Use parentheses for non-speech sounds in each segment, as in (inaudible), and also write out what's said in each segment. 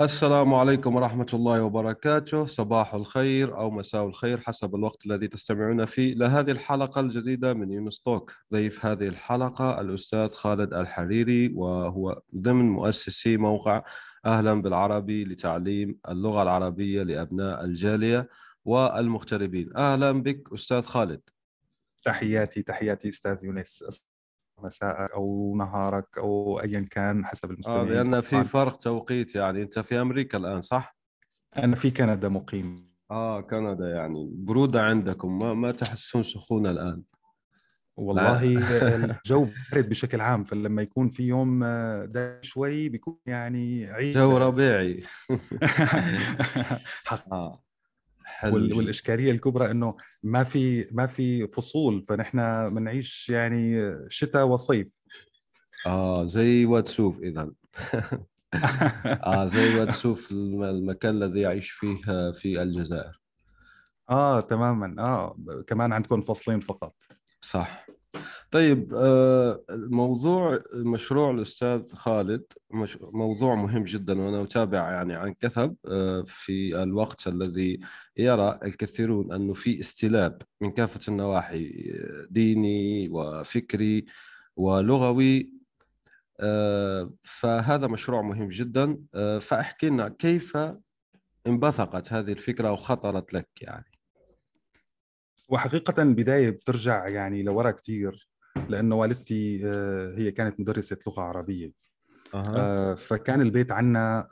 السلام عليكم ورحمة الله وبركاته. صباح الخير أو مساء الخير حسب الوقت الذي تستمعون فيه لهذه الحلقة الجديدة من يونس توك. ضيف هذه الحلقة الأستاذ خالد الحريري وهو ضمن مؤسسي موقع أهلا بالعربي لتعليم اللغة العربية لأبناء الجالية والمغتربين. أهلا بك أستاذ خالد. تحياتي تحياتي أستاذ يونس. مساءك أو نهارك أو ايا كان حسب المستمعين آه لأن في فرق توقيت يعني. أنت في أمريكا الآن صح؟ أنا في كندا مقيم. آه كندا يعني. برودة عندكم. ما ما تحسون سخونة الآن؟ والله (laughs) (laughs) الجو بارد بشكل عام فلما يكون في يوم ده شوي بيكون يعني عيد. جو ربيعي. (laughs) آه. حلو والإشكالية الكبرى إنه ما في ما في فصول فنحن بنعيش يعني شتاء وصيف. آه زي واتسوف اذا. (laughs) آه زي واتسوف المكان الذي يعيش فيه في الجزائر. آه تماما. آه كمان عندكم فصلين فقط. صح. طيب آه، موضوع مشروع الأستاذ خالد موضوع مهم جدا وأنا اتابع يعني عن كثب آه، في الوقت الذي يرى الكثيرون أنه في استلاب من كافة النواحي ديني وفكري ولغوي آه، فهذا مشروع مهم جدا فأحكي لنا كيف انبثقت هذه الفكرة وخطرت لك يعني. وحقيقة البداية بترجع يعني لورا كثير لأنه والدتي آه، هي كانت مدرسة لغة عربية. أه. فكان البيت عنا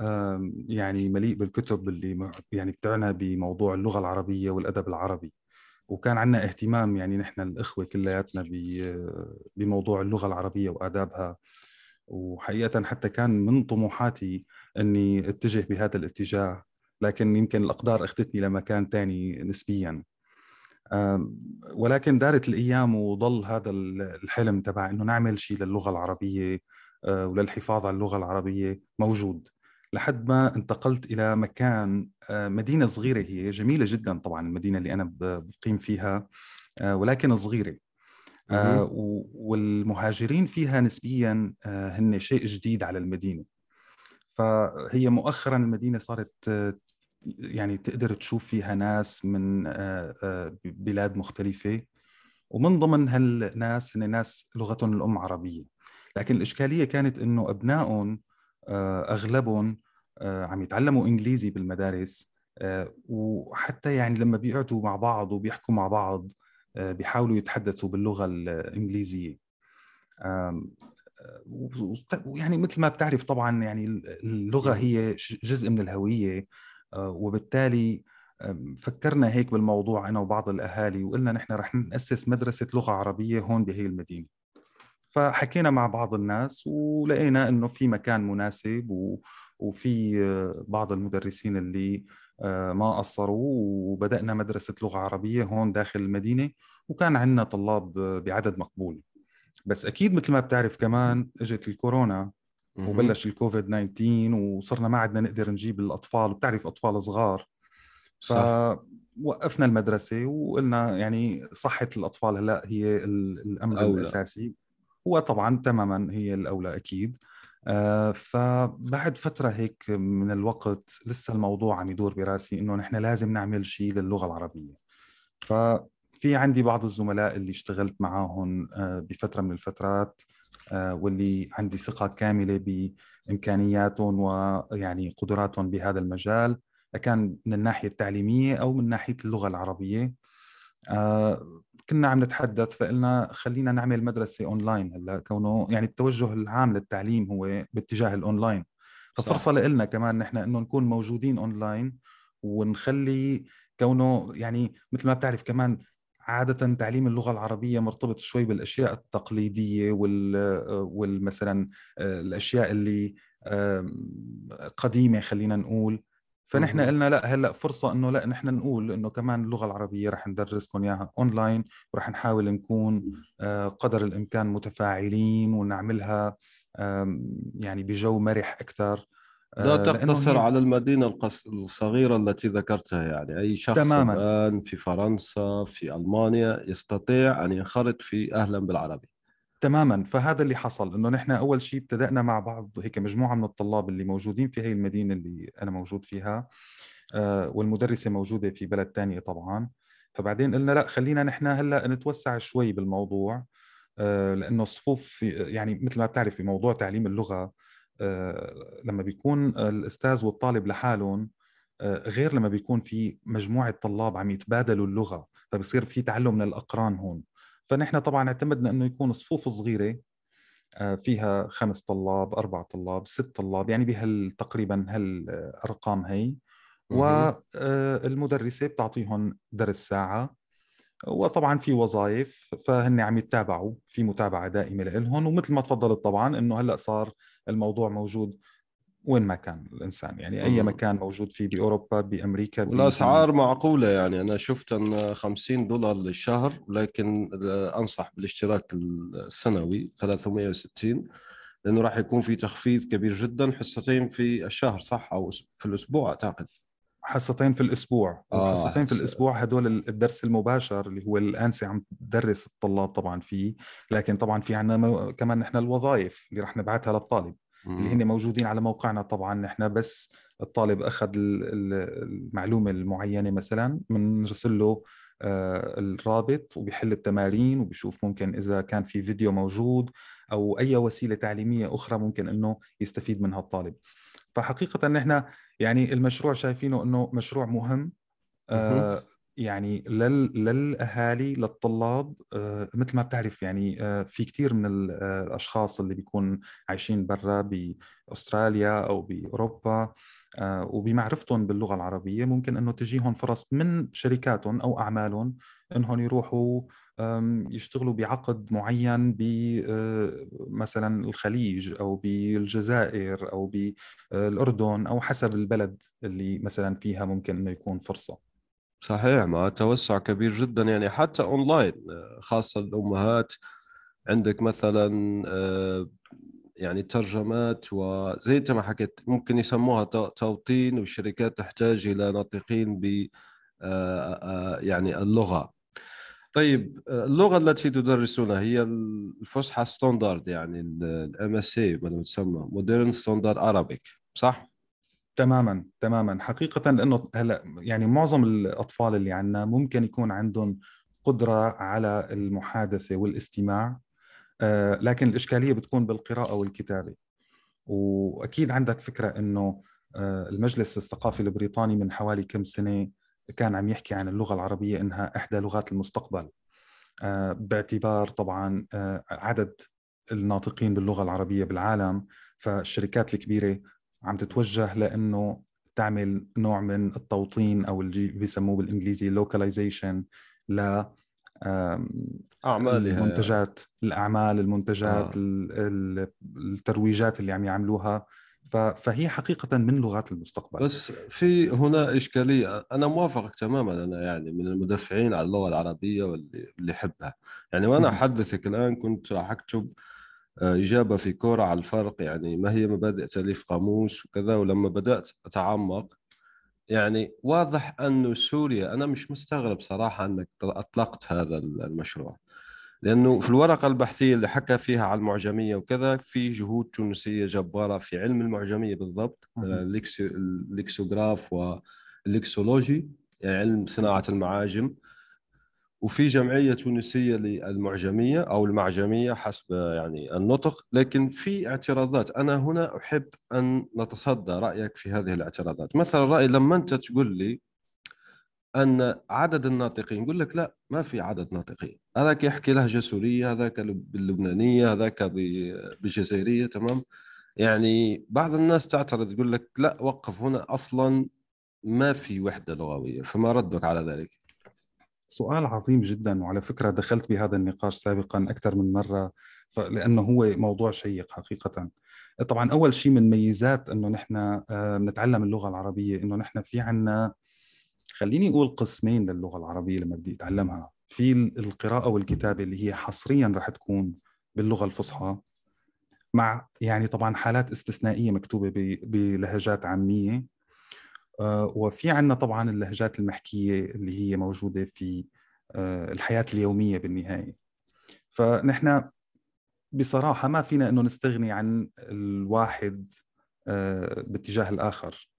يعني مليء بالكتب اللي يعني بتعنى بموضوع اللغة العربية والأدب العربي. وكان عنا اهتمام يعني نحن الإخوة كلياتنا بموضوع اللغة العربية وآدابها. وحقيقة حتى كان من طموحاتي أني اتجه بهذا الاتجاه لكن يمكن الأقدار أخذتني لمكان ثاني نسبياً. ولكن دارت الأيام وظل هذا الحلم تبع إنه نعمل شيء للغة العربية آه، وللحفاظ على اللغة العربية موجود. لحد ما انتقلت إلى مكان آه، مدينة صغيرة هي جميلة جدا طبعا المدينة اللي أنا بقيم فيها آه، ولكن صغيرة. والمهاجرين فيها نسبيا هن شيء جديد على المدينة. فهي مؤخرا المدينة صارت يعني تقدر تشوف فيها ناس من آه، آه، بلاد مختلفة. ومن ضمن هالناس هن ناس لغتهم الأم عربية. لكن الإشكالية كانت إنه أبنائهم آه، أغلبهم عم يتعلموا إنجليزي بالمدارس وحتى يعني لما بيقعدوا مع بعض وبيحكوا مع بعض بيحاولوا يتحدثوا باللغة الإنجليزية. يعني مثل ما بتعرف طبعا يعني اللغة هي جزء من الهوية. وبالتالي فكرنا هيك بالموضوع أنا وبعض الأهالي وقلنا نحن رح نأسس مدرسة لغة عربية هون بهي المدينة. فحكينا مع بعض الناس ولقينا إنه في مكان مناسب و... وفي آه، بعض المدرسين اللي آه، ما قصروا وبدأنا مدرسة لغة عربية هون داخل المدينة وكان عندنا طلاب بعدد مقبول. بس أكيد مثل ما بتعرف كمان إجت الكورونا وبلش الكوفيد 19 وصرنا ما عدنا نقدر نجيب الأطفال بتعرف أطفال صغار. فوقفنا المدرسة وقلنا يعني صحة الأطفال هلأ هي الأمر أولى. الأساسي. هو طبعا تماما هي الأولى أكيد. آه فبعد فترة هيك من الوقت لسه الموضوع عم يدور براسي إنه نحن لازم نعمل شيء للغة العربية. ففي عندي بعض الزملاء اللي اشتغلت معاهم آه بفترة من الفترات. واللي عندي ثقة كاملة بإمكانياتهم ويعني قدراتهم بهذا المجال كان من الناحية التعليمية أو من ناحية اللغة العربية. آه، كنا عم نتحدث فقلنا خلينا نعمل مدرسة أونلاين هلا كونه يعني التوجه العام للتعليم هو باتجاه الأونلاين ففرصة لنا كمان نحن إنه نكون موجودين أونلاين ونخلي كونه يعني مثل ما بتعرف كمان عادة تعليم اللغة العربية مرتبط شوي بالأشياء التقليدية وال والمثلا الأشياء اللي قديمة خلينا نقول. فنحن قلنا لا هلأ فرصة إنه لا نحن نقول إنه كمان اللغة العربية رح ندرسكم إياها اونلاين ورح نحاول نكون آه، قدر الإمكان متفاعلين ونعملها يعني بجو مرح أكثر لا آه، تقتصر على المدينة الصغيرة التي ذكرتها يعني. أي شخص تماما. الآن في فرنسا في ألمانيا يستطيع أن ينخرط في أهلا بالعربي. تماما. فهذا اللي حصل إنه نحن أول شيء ابتدأنا مع بعض هيك مجموعة من الطلاب اللي موجودين في هي المدينة اللي أنا موجود فيها آه، والمدرسة موجودة في بلد ثانية طبعا. فبعدين قلنا لا خلينا نحن هلأ نتوسع شوي بالموضوع آه، لأنه الصفوف يعني مثل ما بتعرف بموضوع تعليم اللغة لما بيكون الأستاذ والطالب لحالهم غير لما بيكون في مجموعة طلاب عم يتبادلوا اللغة فبصير في تعلم من الأقران هون. فنحن طبعا اعتمدنا إنه يكون صفوف صغيرة آه، فيها خمس طلاب أربع طلاب ست طلاب يعني بهال تقريبا هالأرقام هي. والمدرسة بتعطيهم درس ساعة وطبعا في وظائف فهن عم يتابعوا في متابعة دائمة لهم ومثل ما تفضلت طبعا إنه هلأ صار الموضوع موجود وين ما كان الإنسان يعني أي مكان موجود فيه بأوروبا بأمريكا الاسعار معقولة يعني أنا شفت إن 50 دولار للشهر لكن أنصح بالاشتراك السنوي 360 لأنه راح يكون في تخفيض كبير جدا حصتين في الشهر صح؟ أو في الأسبوع أعتقد. حصتين في الأسبوع. آه حصتين في الأسبوع هدول الدرس المباشر اللي هو الانسه عم تدرس الطلاب طبعا فيه لكن طبعا في عندنا كمان نحن الوظائف اللي رح نبعثها للطالب اللي هن موجودين على موقعنا طبعا. نحن بس الطالب أخذ المعلومة المعينة مثلا بنرسل له آه، الرابط وبيحل التمارين وبيشوف ممكن إذا كان في فيديو موجود أو أي وسيلة تعليمية أخرى ممكن إنه يستفيد منها الطالب. فحقيقة نحن يعني المشروع شايفينه إنه مشروع مهم آه يعني لل... للأهالي للطلاب آه، مثل ما بتعرف يعني آه، في كثير من آه، الأشخاص اللي بيكون عايشين برا بأستراليا أو بأوروبا وبمعرفتهم باللغة العربية ممكن إنه تجيهم فرص من شركاتهم أو أعمالهم إنهم يروحوا يشتغلوا بعقد معين بمثلا الخليج أو بالجزائر أو بالاردن أو حسب البلد اللي مثلا فيها ممكن إنه يكون فرصة. صحيح مع توسع كبير جدا يعني. حتى أونلاين خاصة الأمهات عندك مثلا آه، يعني ترجمات وزي انت ما حكيت ممكن يسموها توطين والشركات تحتاج إلى ناطقين ب آه، آه، يعني اللغة. طيب اللغة التي تدرسونها هي الفصحى standard يعني ال MSA ما تسمى Modern Standard Arabic صح؟ تماما تماما. حقيقة لأنه هلا يعني معظم الأطفال اللي عندنا ممكن يكون عندهم قدرة على المحادثة والاستماع. آه، لكن الإشكالية بتكون بالقراءة والكتابة. وأكيد عندك فكرة أنه آه، المجلس الثقافي البريطاني من حوالي كم سنة كان عم يحكي عن اللغة العربية إنها إحدى لغات المستقبل. آه، باعتبار طبعا عدد الناطقين باللغة العربية بالعالم فالشركات الكبيرة عم تتوجه لإنه تعمل نوع من التوطين أو اللي بيسموه بالإنجليزي لوكاليزيشن ل اعمالها المنتجات الأعمال المنتجات آه. الترويجات اللي عم يعملوا فهي حقيقة من لغات المستقبل. بس في هنا إشكالية. أنا موافقك تماما أنا يعني من المدافعين على اللغة العربية واللي اللي يحبها. يعني وأنا أحدثك الآن كنت راح أكتب آه، إجابة في كورة على الفرق. يعني ما هي مبادئ تأليف قاموس وكذا ولما بدأت أتعمق يعني واضح أنه سوريا أنا مش مستغرب صراحة أنك أطلقت هذا المشروع. لأنه في الورقة البحثية اللي حكى فيها على المعجمية وكذا في جهود تونسية جبارة في علم المعجمية بالضبط ال lexicography وال lexicology يعني علم صناعة المعاجم. وفي جمعية تونسية للمعجمية أو المعجمية حسب يعني النطق لكن في اعتراضات. أنا هنا أحب أن نتصدى رأيك في هذه الاعتراضات. مثلا رأي لما أنت تقول لي أن عدد الناطقين يقول لك لا ما في عدد ناطقين. هذاك يحكي لهجه سوريه هذاك باللبنانية هذاك بالجزائريه تمام؟ يعني بعض الناس تعترض يقول لك لا وقف هنا أصلا ما في وحدة لغوية فما ردك على ذلك؟ سؤال عظيم جدا وعلى فكرة دخلت بهذا النقاش سابقا أكثر من مرة لأنه هو موضوع شيق حقيقة. طبعا أول شيء من ميزات إنه نحن بنتعلم اللغة العربية إنه نحن في عنا خليني أقول قسمين للغة العربية لما بدي أتعلمها. في القراءة والكتابة اللي هي حصريا رح تكون باللغة الفصحى مع يعني طبعا حالات استثنائية مكتوبة بلهجات عامية. آه، وفي عندنا طبعا اللهجات المحكية اللي هي موجودة في آه، الحياة اليومية بالنهاية. فنحن بصراحة ما فينا إنه نستغني عن الواحد آه، باتجاه الآخر.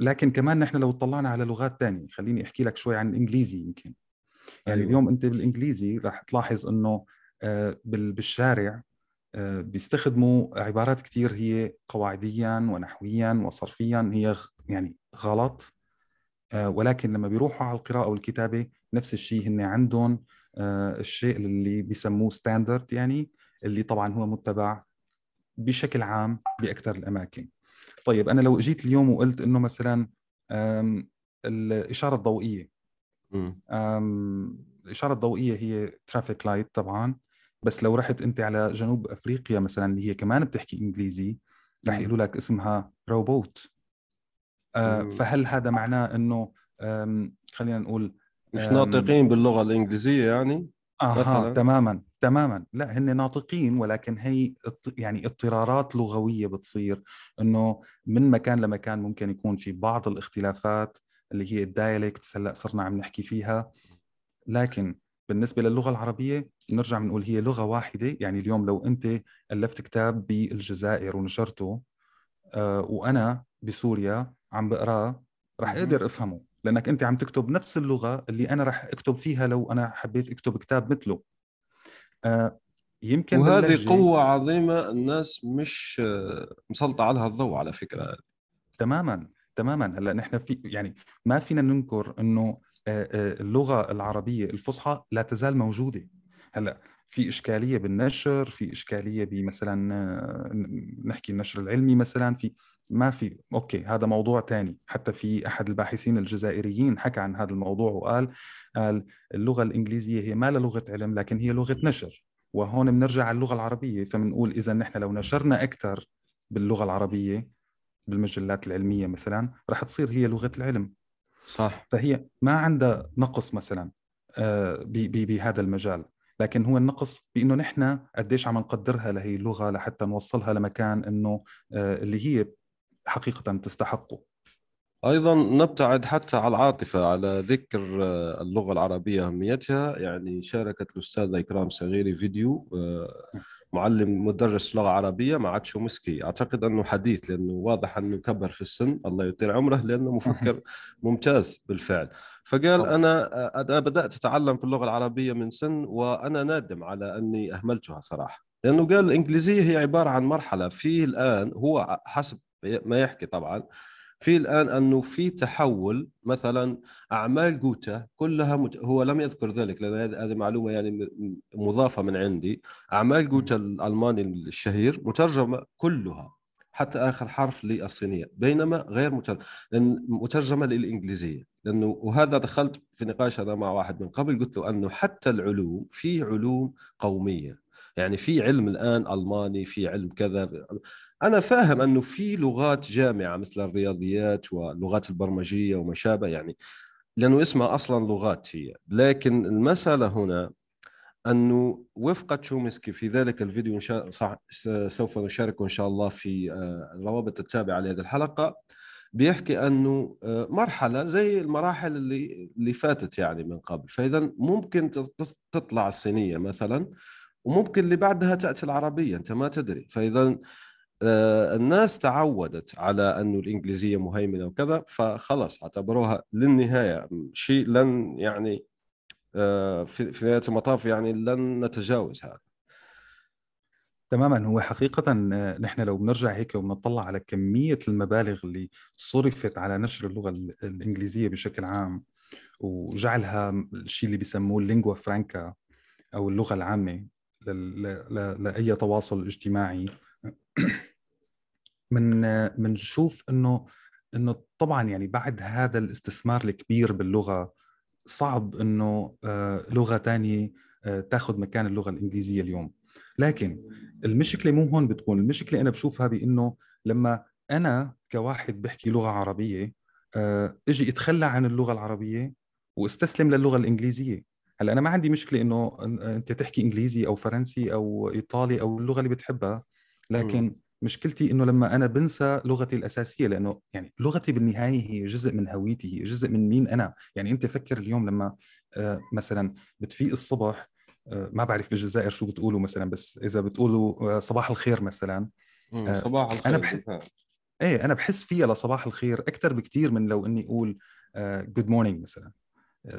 لكن كمان نحن لو طلعنا على لغات ثانية خليني أحكي لك شوي عن الإنجليزي يمكن. يعني أيوة. اليوم أنت بالإنجليزي راح تلاحظ إنه بالشارع بيستخدموا عبارات كثير هي قواعديا ونحويا وصرفيا هي يعني غلط. آه، ولكن لما بيروحوا على القراءة والكتابة نفس الشيء هن عندهم آه، الشيء اللي بيسموه standard يعني اللي طبعا هو متبع بشكل عام بأكثر الأماكن. طيب أنا لو جيت اليوم وقلت إنه مثلا الإشارة الضوئية الإشارة الضوئية هي traffic light طبعا بس لو رحت أنت على جنوب أفريقيا مثلا اللي هي كمان بتحكي إنجليزي رح يقولوا لك اسمها روبوت فهل هذا معناه إنه خلينا نقول مش ناطقين باللغة الإنجليزية يعني؟ أها مثلاً. تماما تماما. لا هن ناطقين ولكن هي يعني اضطرارات لغوية بتصير. إنه من مكان لمكان ممكن يكون في بعض الاختلافات اللي هي الدايلكتس هلأ صرنا عم نحكي فيها. لكن بالنسبة للغة العربية نرجع بنقول هي لغة واحدة. يعني اليوم لو أنت ألفت كتاب بالجزائر ونشرته آه وأنا بسوريا عم بقراه رح أقدر أفهمه لأنك أنت عم تكتب نفس اللغة اللي أنا رح أكتب فيها لو أنا حبيت أكتب كتاب مثله. آه يمكن وهذه قوة عظيمة الناس مش آه، مسلطة عليها الضوء على فكرة. تماما تماما. هلأ نحن في يعني ما فينا ننكر إنه اللغة العربية الفصحى لا تزال موجودة. هلأ في إشكالية بالنشر في إشكالية بمثلا نحكي النشر العلمي مثلا في ما في أوكي هذا موضوع ثاني حتى في أحد الباحثين الجزائريين حكى عن هذا الموضوع وقال قال اللغة الإنجليزية هي ما لغة علم لكن هي لغة نشر. وهون بنرجع على اللغة العربية. فبنقول اذا نحن لو نشرنا أكثر باللغة العربية بالمجلات العلمية مثلا رح تصير هي لغة العلم. صح. فهي ما عندها نقص مثلا آه، بهذا المجال. لكن هو النقص بإنه نحن قديش عم نقدرها لهي اللغة لحتى نوصلها لمكان إنه آه، اللي هي حقيقة تستحقه. أيضا نبتعد حتى على العاطفة على ذكر آه، اللغة العربية أهميتها. يعني شاركت الأستاذة إكرام صغيري فيديو معلم مدرس لغة عربية مع شومسكي أعتقد أنه حديث لأنه واضح أنه كبر في السن الله يطيل عمره لأنه مفكر (laughs) ممتاز بالفعل. فقال أنا أنا بدأت أتعلم في اللغة العربية من سن وأنا نادم على أني أهملتها صراحة. لأنه قال الإنجليزية هي عبارة عن مرحلة في الآن هو حسب ما يحكي طبعا في الآن أنه في تحول مثلا أعمال جوتا كلها مت... هو لم يذكر ذلك لأن هذه معلومة يعني مضافة من عندي. أعمال جوتا الألماني الشهير مترجمة كلها حتى آخر حرف للصينية بينما غير مترجمه مترجمة للإنجليزية. لأنه وهذا دخلت في نقاش أنا مع واحد من قبل قلت له أنه حتى العلوم في علوم قومية. يعني في علم الآن ألماني في علم كذا أنا فاهم أنه في لغات جامعة مثل الرياضيات واللغات البرمجية وما شابه يعني لأنه اسمها أصلا لغات هي. لكن المسألة هنا أنه وفق تشومسكي في ذلك الفيديو إن شاء صح سوف نشاركه إن شاء الله في آه، الروابط التابعة لهذه الحلقة. بيحكي أنه آه، مرحلة زي المراحل اللي اللي فاتت يعني من قبل. فإذا ممكن تطلع الصينية مثلا وممكن اللي بعدها تأتي العربية أنت ما تدري. فإذا الناس تعودت على أنه الإنجليزية مهيمنة وكذا فخلص اعتبروها للنهاية شيء لن يعني آه، في نهاية المطاف يعني لن نتجاوز هذا. تماما. هو حقيقة آه، نحن لو بنرجع هيك وبنطلع على كمية المبالغ اللي صرفت على نشر اللغة الإنجليزية بشكل عام وجعلها الشيء اللي بيسموه اللينغوا فرانكا أو اللغة العامة لأي تواصل اجتماعي. من بنشوف إنه إنه طبعا يعني بعد هذا الاستثمار الكبير باللغة صعب إنه آه، لغة ثانية آه، تاخذ مكان اللغة الإنجليزية اليوم لكن المشكلة مو هون بتكون المشكلة أنا بشوفها بانه لما أنا كواحد بحكي لغة عربية آه، إجي أتخلى عن اللغة العربية وأستسلم للغة الإنجليزية هلأ أنا ما عندي مشكلة إنه أنت تحكي إنجليزي أو فرنسي أو إيطالي أو اللغة اللي بتحبها لكن م. مشكلتي إنه لما أنا بنسى لغتي الأساسية لأنه يعني لغتي بالنهاية هي جزء من هويتي هي جزء من مين أنا. يعني أنت فكر اليوم لما آه، مثلا بتفيق الصبح آه، ما بعرف بالجزائر شو بتقولوا مثلا بس إذا بتقولوا صباح الخير مثلا صباح الخير أنا بح... إيه أنا بحس فيها لصباح الخير أكثر بكثير من لو إني أقول good morning مثلا.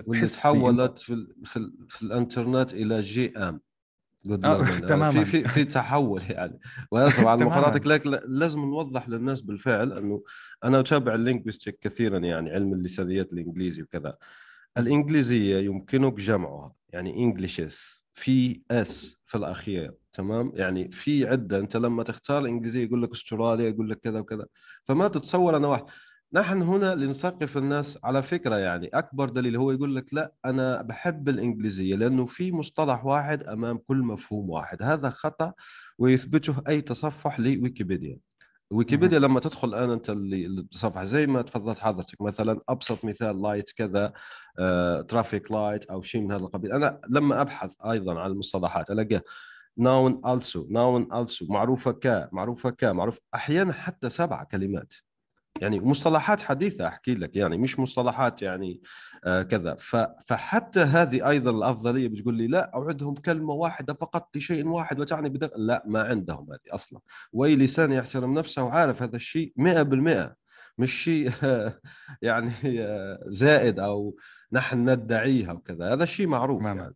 واللي تحولت في ال في, ال في الإنترنت إلى GM. آه (laughs) تماما. في في في تحول يعني. واسف على (laughs) مقاطعتك لكن لازم نوضح للناس بالفعل إنه أنا أتابع ال linguistics كثيرا يعني علم اللسانيات الإنجليزي وكذا. الإنجليزية يمكنك جمعها يعني Englishes في S في الأخير تمام؟ يعني في عدة أنت لما تختار الانجليزيه يقول لك استراليا يقول لك كذا وكذا. فما تتصور أنا واحد نحن هنا لنثقف الناس على فكرة يعني. أكبر دليل هو يقول لك لا أنا بحب الإنجليزية لأنه في مصطلح واحد أمام كل مفهوم واحد. هذا خطأ ويثبته أي تصفح لويكيبيديا. ويكيبيديا لما تدخل الآن أنت اللي التصفح زي ما تفضلت حضرتك مثلا أبسط مثال light كذا traffic آه، light أو شيء من هذا القبيل. أنا لما أبحث أيضا عن المصطلحات ألاقيه noun also noun also معروفة ك معروفة ك معروف أحيانا حتى سبع كلمات. يعني مصطلحات حديثة أحكي لك يعني مش مصطلحات يعني آه كذا. فحتى هذه أيضا الأفضلية بتقول لي لا أعدهم كلمة واحدة فقط لشيء واحد وتعني بدق لا ما عندهم هذه أصلا. واي لسان يحترم نفسه وعارف هذا الشيء 100% مش شيء (laughs) يعني آه، زائد أو نحن ندعيها وكذا. هذا الشيء معروف تماما. يعني.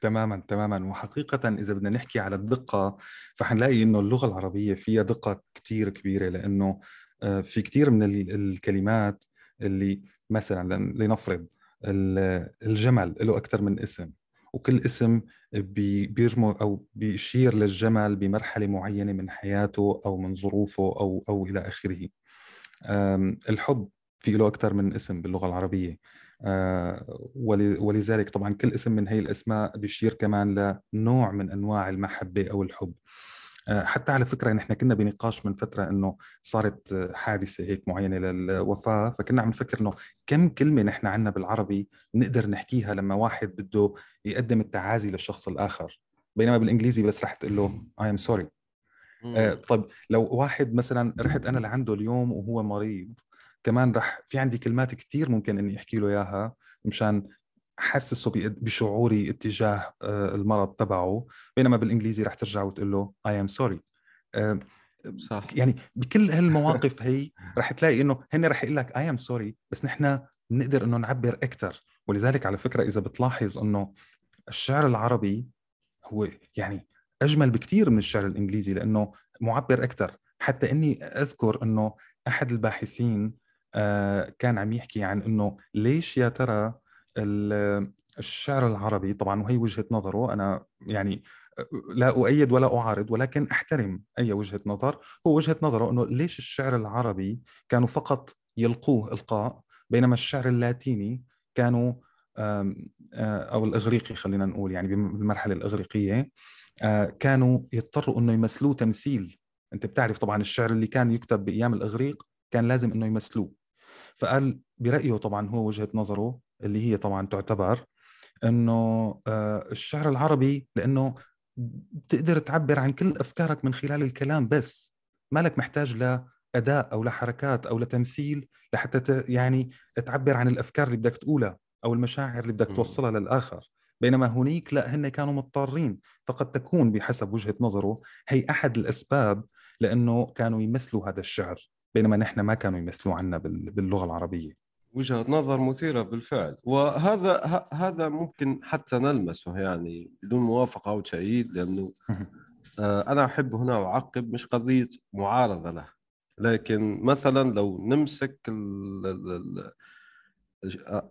تماما تماما. وحقيقة إذا بدنا نحكي على الدقة فحنلاقي إنه اللغة العربية فيها دقة كتير كبيرة لأنه في كثير من الكلمات اللي مثلا لنفرض الجمل له أكثر من اسم وكل اسم بيرمو أو بيشير للجمل بمرحلة معينة من حياته أو من ظروفه أو أو إلى آخره. الحب في له أكثر من اسم باللغة العربية. آه، ولذلك طبعا كل اسم من هي الأسماء بيشير كمان لنوع من أنواع المحبة أو الحب. آه، حتى على فكرة نحن كنا بنقاش من فترة إنه صارت حادثة هيك معينة للوفاة فكنا عم نفكر إنه كم كلمة نحن عندنا بالعربي نقدر نحكيها لما واحد بده يقدم التعازي للشخص الآخر. بينما بالإنجليزي بس رح تقول له I am sorry طيب لو واحد مثلا رحت أنا لعنده اليوم وهو مريض كمان رح في عندي كلمات كثير ممكن إني أحكي له إياها مشان حسسه بشعوري اتجاه آه، المرض تبعه بينما بالإنجليزي رح ترجع وتقول له I am sorry صح. يعني بكل هالمواقف هي (laughs) رح تلاقي إنه هن رح يقول لك I am sorry بس نحن بنقدر إنه نعبر أكثر ولذلك على فكرة إذا بتلاحظ إنه الشعر العربي هو يعني أجمل بكثير من الشعر الإنجليزي لأنه معبر أكثر حتى إني أذكر إنه أحد الباحثين آه، كان عم يحكي عن إنه ليش يا ترى الشعر العربي طبعا وهي وجهة نظره أنا يعني لا أؤيد ولا أعارض ولكن أحترم أي وجهة نظر. هو وجهة نظره إنه ليش الشعر العربي كانوا فقط يلقوه إلقاء بينما الشعر اللاتيني كانوا أو الإغريقي خلينا نقول يعني بالمرحلة الإغريقية كانوا يضطروا إنه يمثلوه تمثيل. أنت بتعرف طبعا الشعر اللي كان يكتب بأيام الإغريق كان لازم إنه يمثلوه. فقال برأيه طبعا هو وجهة نظره اللي هي طبعا تعتبر إنه آه، الشعر العربي لأنه بتقدر تعبر عن كل أفكارك من خلال الكلام بس. مالك محتاج لأداء أو لحركات أو لتمثيل لحتى يعني تعبر عن الأفكار اللي بدك تقولها أو المشاعر اللي بدك توصلها للآخر. بينما هنيك لا هن كانوا مضطرين. فقد تكون بحسب وجهة نظره هي أحد الأسباب لأنه كانوا يمثلوا هذا الشعر. بينما نحن ما كانوا يمثلوا عنا باللغة العربية. وجهة نظر مثيرة بالفعل. وهذا هذا ممكن حتى نلمسه يعني بدون موافقة أو تأييد لأنه (laughs) آه، أنا أحب هنا أعقب مش قضية معارضة له. لكن مثلا لو نمسك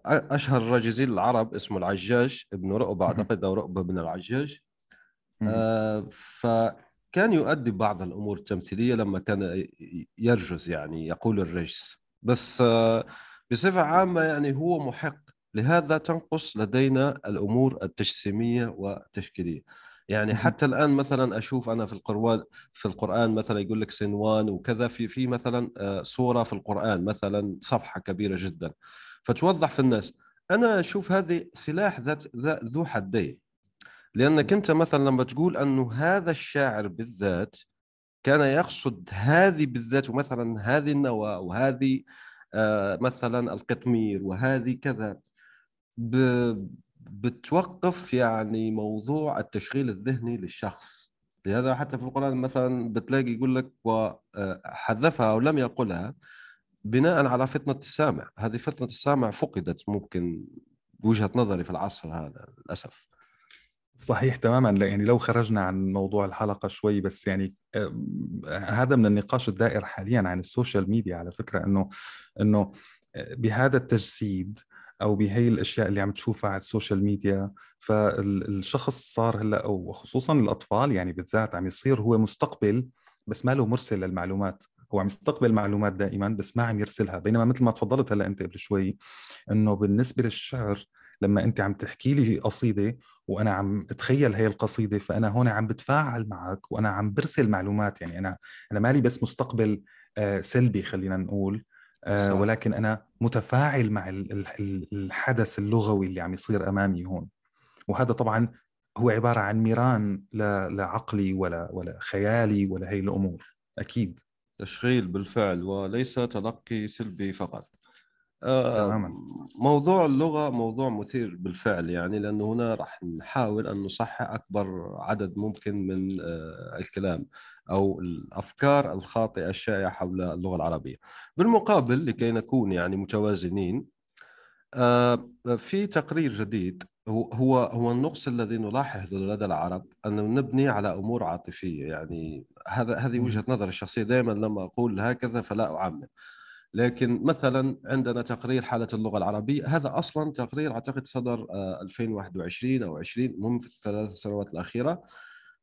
أشهر الراجزين العرب اسمه العجاج ابن رؤبة أعتقد أو رؤبة بن العجاج. آه، فكان يؤدي بعض الأمور التمثيلية لما كان يرجز يعني يقول الرجس بس آه، بصفة عامة يعني هو محق. لهذا تنقص لدينا الأمور التجسيمية والتشكيلية. يعني حتى الآن مثلا أشوف أنا في القرآن في القرآن مثلا يقول لك سنوان وكذا في في مثلا آه، سوره في القرآن مثلا صفحة كبيرة جدا. فتوضح في الناس. أنا أشوف هذه سلاح ذات ذو حدين. لأنك أنت مثلا لما تقول انه هذا الشاعر بالذات كان يقصد هذه بالذات ومثلا هذه النواة وهذه مثلا القطمير وهذه كذا. بتوقف يعني موضوع التشغيل الذهني للشخص. لهذا حتى في القرآن مثلا بتلاقي يقول لك وحذفها أو لم يقلها بناء على فتنة السامع. هذه فتنة السامع فقدت ممكن بوجهة نظري في العصر هذا للأسف. صحيح تماما. يعني لو خرجنا عن موضوع الحلقة شوي بس يعني هذا من النقاش الدائر حاليا عن ال social media على فكرة إنه إنه بهذا التجسيد أو بهي الأشياء اللي عم تشوفها على ال social media فالشخص صار هلأ وخصوصا الأطفال يعني بالذات عم يصير هو مستقبل بس ما له مرسل للمعلومات. هو عم يستقبل معلومات دائما بس ما عم يرسلها. بينما مثل ما تفضلت هلأ أنت قبل شوي إنه بالنسبة للشعر لما أنت عم تحكي لي قصيدة وأنا عم اتخيل هي القصيدة فأنا هون عم بتفاعل معك وأنا عم برسل معلومات. يعني أنا أنا مالي بس مستقبل آه، سلبي خلينا نقول آه، صح. ولكن أنا متفاعل مع الحدث اللغوي اللي عم يصير أمامي هون. وهذا طبعا هو عبارة عن ميران لعقلي ولا ولا خيالي ولا هي الأمور. أكيد. تشغيل بالفعل وليس تلقي سلبي فقط. تماما. موضوع اللغة موضوع مثير بالفعل يعني لأنه هنا راح نحاول أن نصحح أكبر عدد ممكن من آه، الكلام أو الأفكار الخاطئة الشائعة حول اللغة العربية. بالمقابل لكي نكون يعني متوازنين آه، في تقرير جديد هو هو النقص الذي نلاحظه لدى العرب أنه نبني على أمور عاطفية. يعني هذا هذه وجهة نظري الشخصية. دائما لما أقول هكذا فلا أعمم. لكن مثلا عندنا تقرير حالة اللغة العربية هذا أصلا تقرير أعتقد صدر 2021 آه، أو 20 المهم في الثلاث سنوات الأخيرة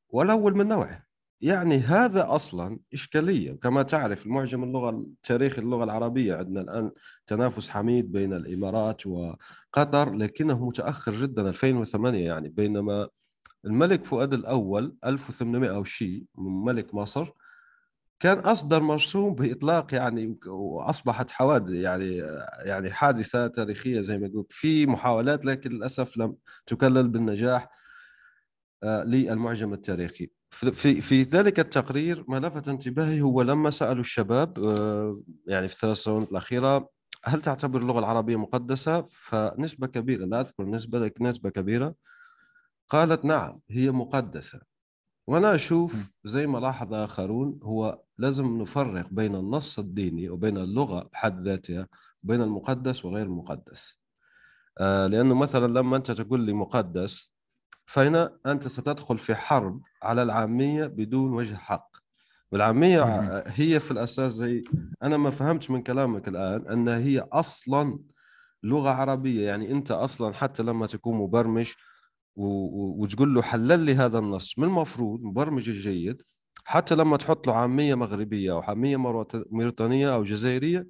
والاول من نوعه. يعني هذا أصلا إشكالية. كما تعرف المعجم اللغة تاريخ اللغة العربية عندنا الآن تنافس حميد بين الإمارات وقطر لكنه متأخر جدا. 2008 يعني بينما الملك فؤاد الأول 1800 أو شيء ملك مصر كان أصدر مرسوم بإطلاق يعني وأصبحت حوادث يعني يعني حادثة تاريخية زي ما قلت في محاولات لكن للأسف لم تكلل بالنجاح آه، للمعجم التاريخي في في ذلك التقرير ما لفت انتباهي هو لما سألوا الشباب آه، يعني في الثلاث سنوات الأخيرة هل تعتبر اللغة العربية مقدسة؟ فنسبة كبيرة لا أذكر نسبة لكن نسبة كبيرة قالت نعم هي مقدسة وأنا أشوف زي ما لاحظ آخرون هو لازم نفرق بين النص الديني وبين اللغة بحد ذاتها بين المقدس وغير المقدس. آه لأنه مثلا لما أنت تقول لي مقدس فهنا أنت ستدخل في حرب على العامية بدون وجه حق. والعامية هي في الأساس زي أنا ما فهمت من كلامك الآن ان هي أصلا لغة عربية. يعني أنت أصلا حتى لما تكون مبرمج وتقول له حلل لي هذا النص من المفروض مبرمج الجيد حتى لما تحط له عامية مغربية أو عامية موريتانية أو جزائرية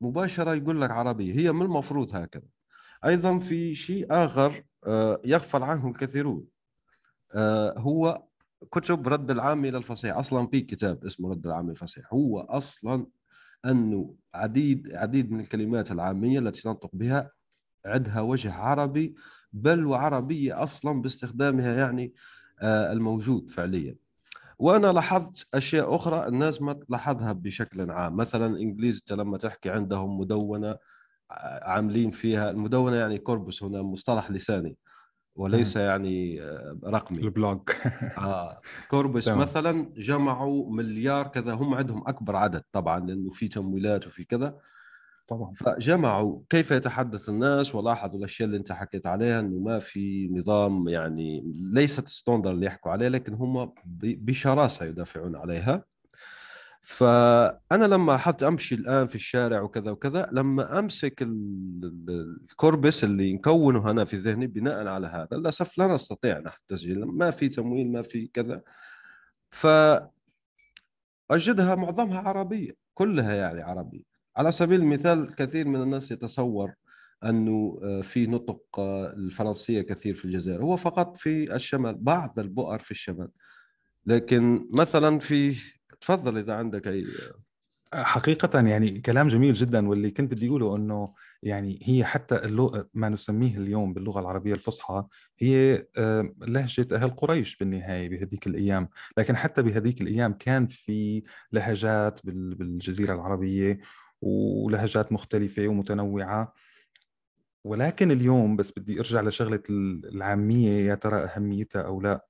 مباشرة يقول لك عربيه هي من المفروض هكذا. أيضا في شيء آخر آه، يغفل عنه الكثيرون. آه، هو كتب رد العامي إلى الفصيح. أصلا في كتاب اسمه رد العامي الفصيح. هو أصلا أنه عديد عديد من الكلمات العامية التي ننطق بها عندها وجه عربي بل وعربية أصلا باستخدامها يعني آه، الموجود فعليا. وأنا لاحظت أشياء أخرى الناس ما تلاحظها بشكل عام. مثلا إنجليز لما تحكي عندهم مدونة آه، عاملين فيها المدونة يعني corpus هنا مصطلح لساني وليس يعني آه، رقمي. ال blog. آه (laughs) corpus مثلا جمعوا مليار كذا هم عندهم أكبر عدد طبعا لأنه في تمويلات وفي كذا. طبعا. فجمعوا كيف يتحدث الناس ولاحظوا الأشياء اللي أنت حكيت عليها إنه ما في نظام يعني ليست ستوندر اللي يحكوا عليه لكن هم بشراسة يدافعون عليها. فأنا لما حتى أمشي الآن في الشارع وكذا وكذا لما أمسك الكوربس اللي نكونه هنا في ذهني بناء على هذا للأسف لا نستطيع نحن التسجيل ما في تمويل ما في كذا. ف اجدها معظمها عربية كلها يعني عربية. على سبيل المثال كثير من الناس يتصور أنه آه، في نطق آه، الفرنسية كثير في الجزائر هو فقط في الشمال بعض البؤر في الشمال. لكن مثلا في تفضل إذا عندك أي حقيقة يعني كلام جميل جدا واللي كنت بدي أقوله أنه يعني هي حتى اللغة ما نسميه اليوم باللغة العربية الفصحى هي لهجة أهل قريش بالنهاية بهذيك الأيام. لكن حتى بهذيك الأيام كان في لهجات بالجزيرة العربية ولهجات مختلفة ومتنوعة. ولكن اليوم بس بدي أرجع لشغلة العامية يا ترى أهميتها أو لا؟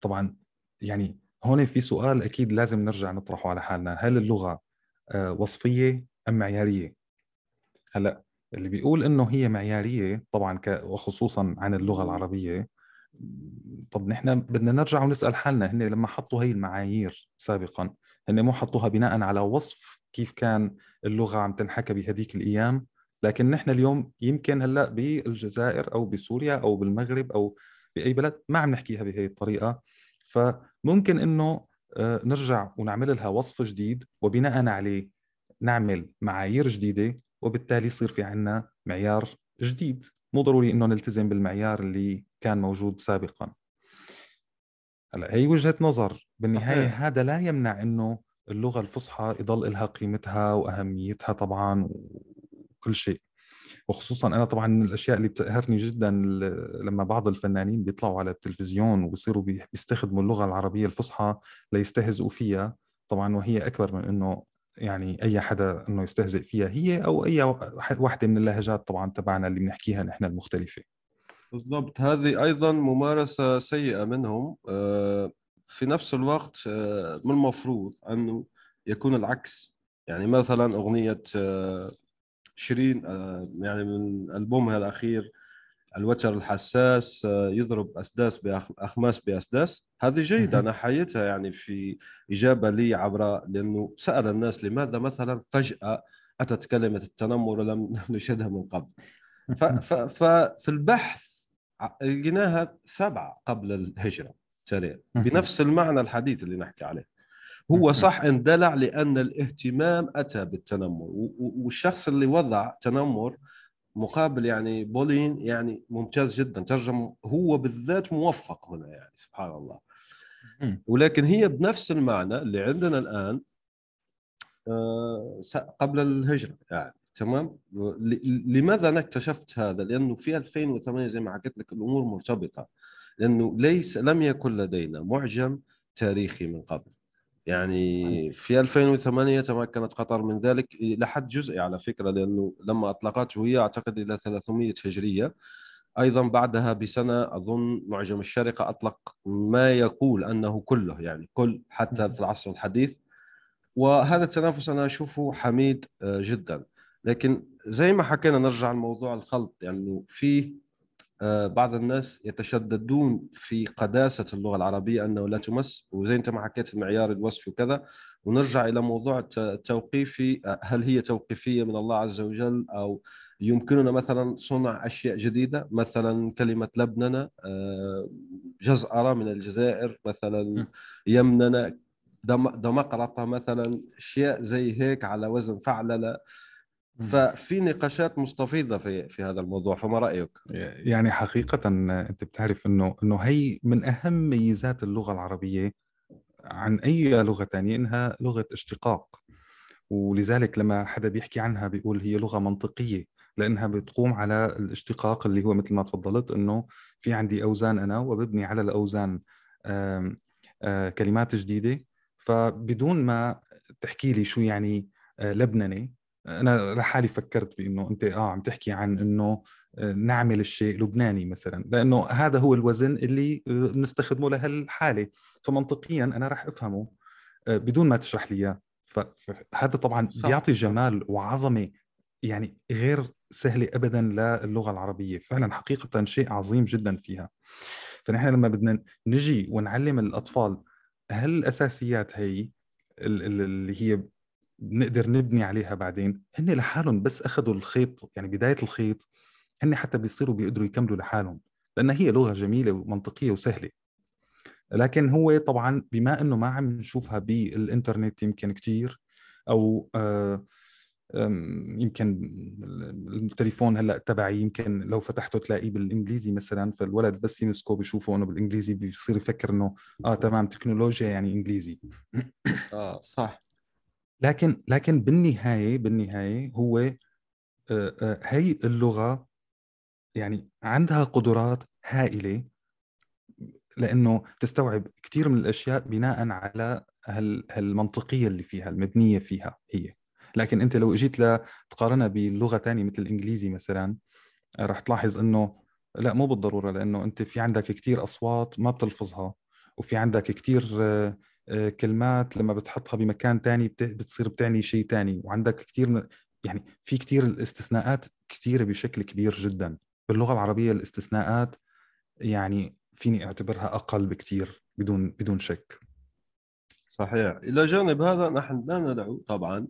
طبعا يعني هون في سؤال أكيد لازم نرجع نطرحه على حالنا. هل اللغة آه، وصفية أم معيارية؟ هلأ اللي بيقول إنه هي معيارية طبعا وخصوصا عن اللغة العربية طب نحن بدنا نرجع ونسأل حالنا هن لما حطوا هي المعايير سابقا هن مو حطوها بناء على وصف كيف كان اللغة عم تنحكى بهذيك الأيام لكن نحن اليوم يمكن هلأ بالجزائر أو بسوريا أو بالمغرب أو بأي بلد ما عم نحكيها بهي الطريقة. فممكن إنه آه، نرجع ونعمل لها وصف جديد وبناء عليه نعمل معايير جديدة وبالتالي يصير في عنا معيار جديد. مو ضروري إنه نلتزم بالمعيار اللي كان موجود سابقا. هلا هي وجهة نظر. بالنهاية هذا لا يمنع إنه اللغة الفصحى يضل لها قيمتها وأهميتها طبعا وكل شيء. وخصوصا أنا طبعا من الأشياء اللي بتقهرني جدا لما بعض الفنانين بيطلعوا على التلفزيون وبيصيروا بيستخدموا اللغة العربية الفصحى ليستهزئوا فيها. طبعا وهي أكبر من إنه يعني أي حدا إنه يستهزئ فيها. هي أو أي وحده من اللهجات طبعا تبعنا اللي بنحكيها نحن المختلفة. بالضبط. هذه أيضا ممارسة سيئة منهم آه، في نفس الوقت آه، من المفروض انه يكون العكس. يعني مثلا أغنية آه، شيرين يعني من ألبومها الأخير الوتر الحساس يضرب أسداس باخماس بأسداس. هذه جيدة. أنا حييتها يعني في إجابة لي عبر لأنه سأل الناس لماذا مثلا فجأة أتت كلمة التنمر ولم (laughs) نشهدها من قبل. ففي البحث لقيناها سبعة قبل الهجرة تاريخ بنفس المعنى الحديث اللي نحكي عليه. هو صح اندلع لأن الاهتمام أتى بالتنمر. والشخص اللي وضع تنمر مقابل يعني بولين يعني ممتاز جدا. ترجم هو بالذات موفق هنا يعني سبحان الله. ولكن هي بنفس المعنى اللي عندنا الآن آه، قبل الهجرة يعني. تمام؟ لماذا أنا اكتشفت هذا؟ لأنه في 2008 زي ما حكيت لك الأمور مرتبطة. لأنه ليس لم يكن لدينا معجم تاريخي من قبل. يعني في 2008 تمكنت قطر من ذلك لحد جزئي على فكرة لأنه لما أطلقته هي أعتقد إلى 300 هجرية. أيضا بعدها بسنة أظن معجم الشارقة أطلق ما يقول أنه كله يعني كل حتى في العصر الحديث. وهذا التنافس أنا أشوفه حميد آه، جدا. لكن زي ما حكينا نرجع لموضوع الخلط يعني في آه، بعض الناس يتشددون في قداسة اللغة العربية أنه لا تمس وزي أنت ما حكيت المعيار الوصفي وكذا. ونرجع إلى موضوع التوقيفي آه، هل هي توقيفية من الله عز وجل أو يمكننا مثلا صنع أشياء جديدة مثلا كلمة لبننا آه، جزأرة من الجزائر مثلا يمننا دمقرطة مثلا أشياء زي هيك على وزن فعللة ففي نقاشات مستفيضة في في هذا الموضوع فما رأيك؟ يعني حقيقة أنت بتعرف إنه إنه هي من أهم ميزات اللغة العربية عن أي لغة ثانية إنها لغة اشتقاق. ولذلك لما حدا بيحكي عنها بيقول هي لغة منطقية لأنها بتقوم على الاشتقاق اللي هو مثل ما تفضلت إنه في عندي أوزان أنا وببني على الأوزان كلمات جديدة. فبدون ما تحكي لي شو يعني لبنني أنا لحالي فكرت بإنه أنت آه عم تحكي عن إنه آه، نعمل الشيء لبناني مثلا لأنه هذا هو الوزن اللي آه، بنستخدمه لهالحالة. فمنطقيا أنا راح أفهمه آه، بدون ما تشرح لي إياه. فهذا طبعا صح. بيعطي جمال وعظمة يعني غير سهلة ابدا للغة العربية. فعلا حقيقة شيء عظيم جدا فيها. فنحن لما بدنا نجي ونعلم الأطفال هالأساسيات هي اللي هي بنقدر نبني عليها بعدين. هن لحالهم بس اخذوا الخيط يعني بداية الخيط هن حتى بيصيروا بيقدروا يكملوا لحالهم لأن هي لغة جميلة ومنطقية وسهلة. لكن هو طبعا بما إنه ما عم نشوفها بالإنترنت يمكن كثير أو آه يمكن التليفون هلأ تبعي يمكن لو فتحته تلاقيه بالإنجليزي مثلا فالولد بس يمسكه بيشوفه انه بالإنجليزي بيصير يفكر إنه آه تمام تكنولوجيا يعني إنجليزي. آه صح. لكن لكن بالنهاية بالنهاية هو آه، آه، هي اللغة يعني عندها قدرات هائلة لأنه تستوعب كثير من الأشياء بناء على هالمنطقية اللي فيها المبنية فيها هي. لكن أنت لو إجيت لتقارنها بلغة ثانية مثل الإنجليزي مثلا رح تلاحظ إنه لا مو بالضرورة لأنه أنت في عندك كثير أصوات ما بتلفظها وفي عندك كثير آه، آه، كلمات لما بتحطها بمكان ثاني بتصير بتعني شيء ثاني وعندك كثير يعني في كثير الاستثناءات كثيره بشكل كبير جدا. باللغة العربية الاستثناءات يعني فيني أعتبرها أقل بكثير بدون بدون شك. صحيح. إلى جانب هذا نحن لا ندعو طبعا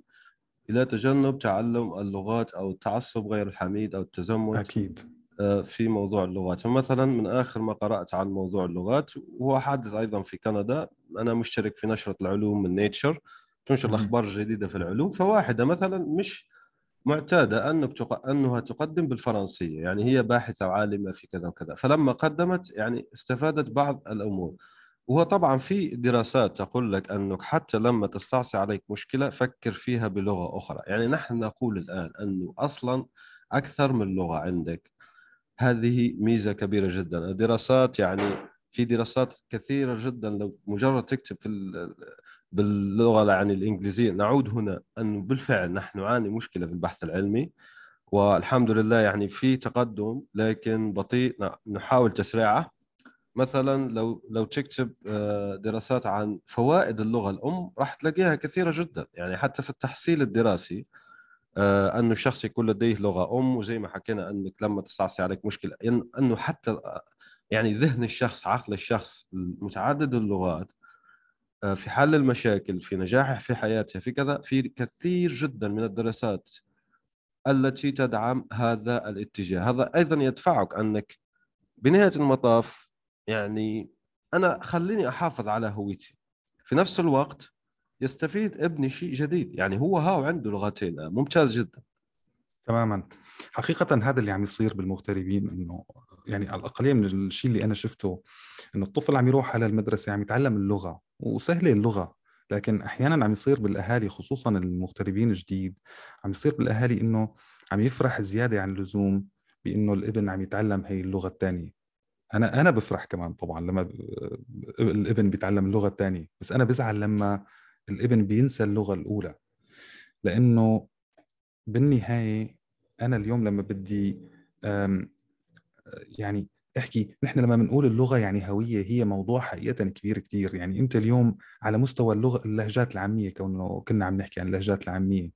إلى تجنب تعلم اللغات أو التعصب غير الحميد أو التزمت. أكيد. آه، في موضوع اللغات. فمثلا من آخر ما قرأت عن موضوع اللغات وهو حادث أيضا في كندا. أنا مشترك في نشرة العلوم من نيتشر تنشر الاخبار الجديده في العلوم. فواحدة مثلا مش معتادة أنك تق... أنها تقدم بالفرنسية. يعني هي باحثة وعالمه في كذا وكذا. فلما قدمت يعني استفادت بعض الأمور. وهو طبعا في دراسات تقول لك أنك حتى لما تستعصي عليك مشكلة فكر فيها بلغة أخرى. يعني نحن نقول الآن أنه أصلا أكثر من لغة عندك. هذه ميزة كبيرة جدا. الدراسات يعني في دراسات كثيرة جدا. لو مجرد تكتب في باللغة يعني الإنجليزية نعود هنا انه بالفعل نحن نعاني مشكلة في البحث العلمي والحمد لله يعني في تقدم لكن بطيء. نحاول تسريعه. مثلا لو لو تكتب آه، دراسات عن فوائد اللغة الأم راح تلاقيها كثيرة جدا. يعني حتى في التحصيل الدراسي أنه الشخص يكون لديه لغة أم وزي ما حكينا أنك لما تستعصي عليك مشكلة أنه حتى يعني ذهن الشخص عقل الشخص متعدد اللغات آه، في حل المشاكل في نجاحه في حياته في كذا في كثير جدا من الدراسات التي تدعم هذا الاتجاه. هذا أيضا يدفعك أنك بنهاية المطاف يعني أنا خليني أحافظ على هويتي. في نفس الوقت يستفيد ابني شيء جديد. يعني هو هاو عنده لغتين. ممتاز جدا. تماما. حقيقة هذا اللي عم يصير بالمغتربين إنه يعني على الاقليه من الشيء اللي أنا شفته إنه الطفل عم يروح على المدرسة عم يتعلم اللغة وسهلة اللغة لكن أحيانا عم يصير بالأهالي خصوصا المغتربين الجديد عم يصير بالأهالي إنه عم يفرح زيادة عن اللزوم بإنه الابن عم يتعلم هي اللغة الثانية أنا أنا بفرح كمان طبعا لما الابن بيتعلم اللغة الثانية بس أنا بزعل لما الابن بينسى اللغة الأولى. لأنه بالنهاية أنا اليوم لما بدي يعني أحكي نحن لما بنقول اللغة يعني هوية هي موضوع حقيقة كبير كثير يعني أنت اليوم على مستوى اللغة اللهجات العامية كونه كنا عم نحكي عن اللهجات العامية.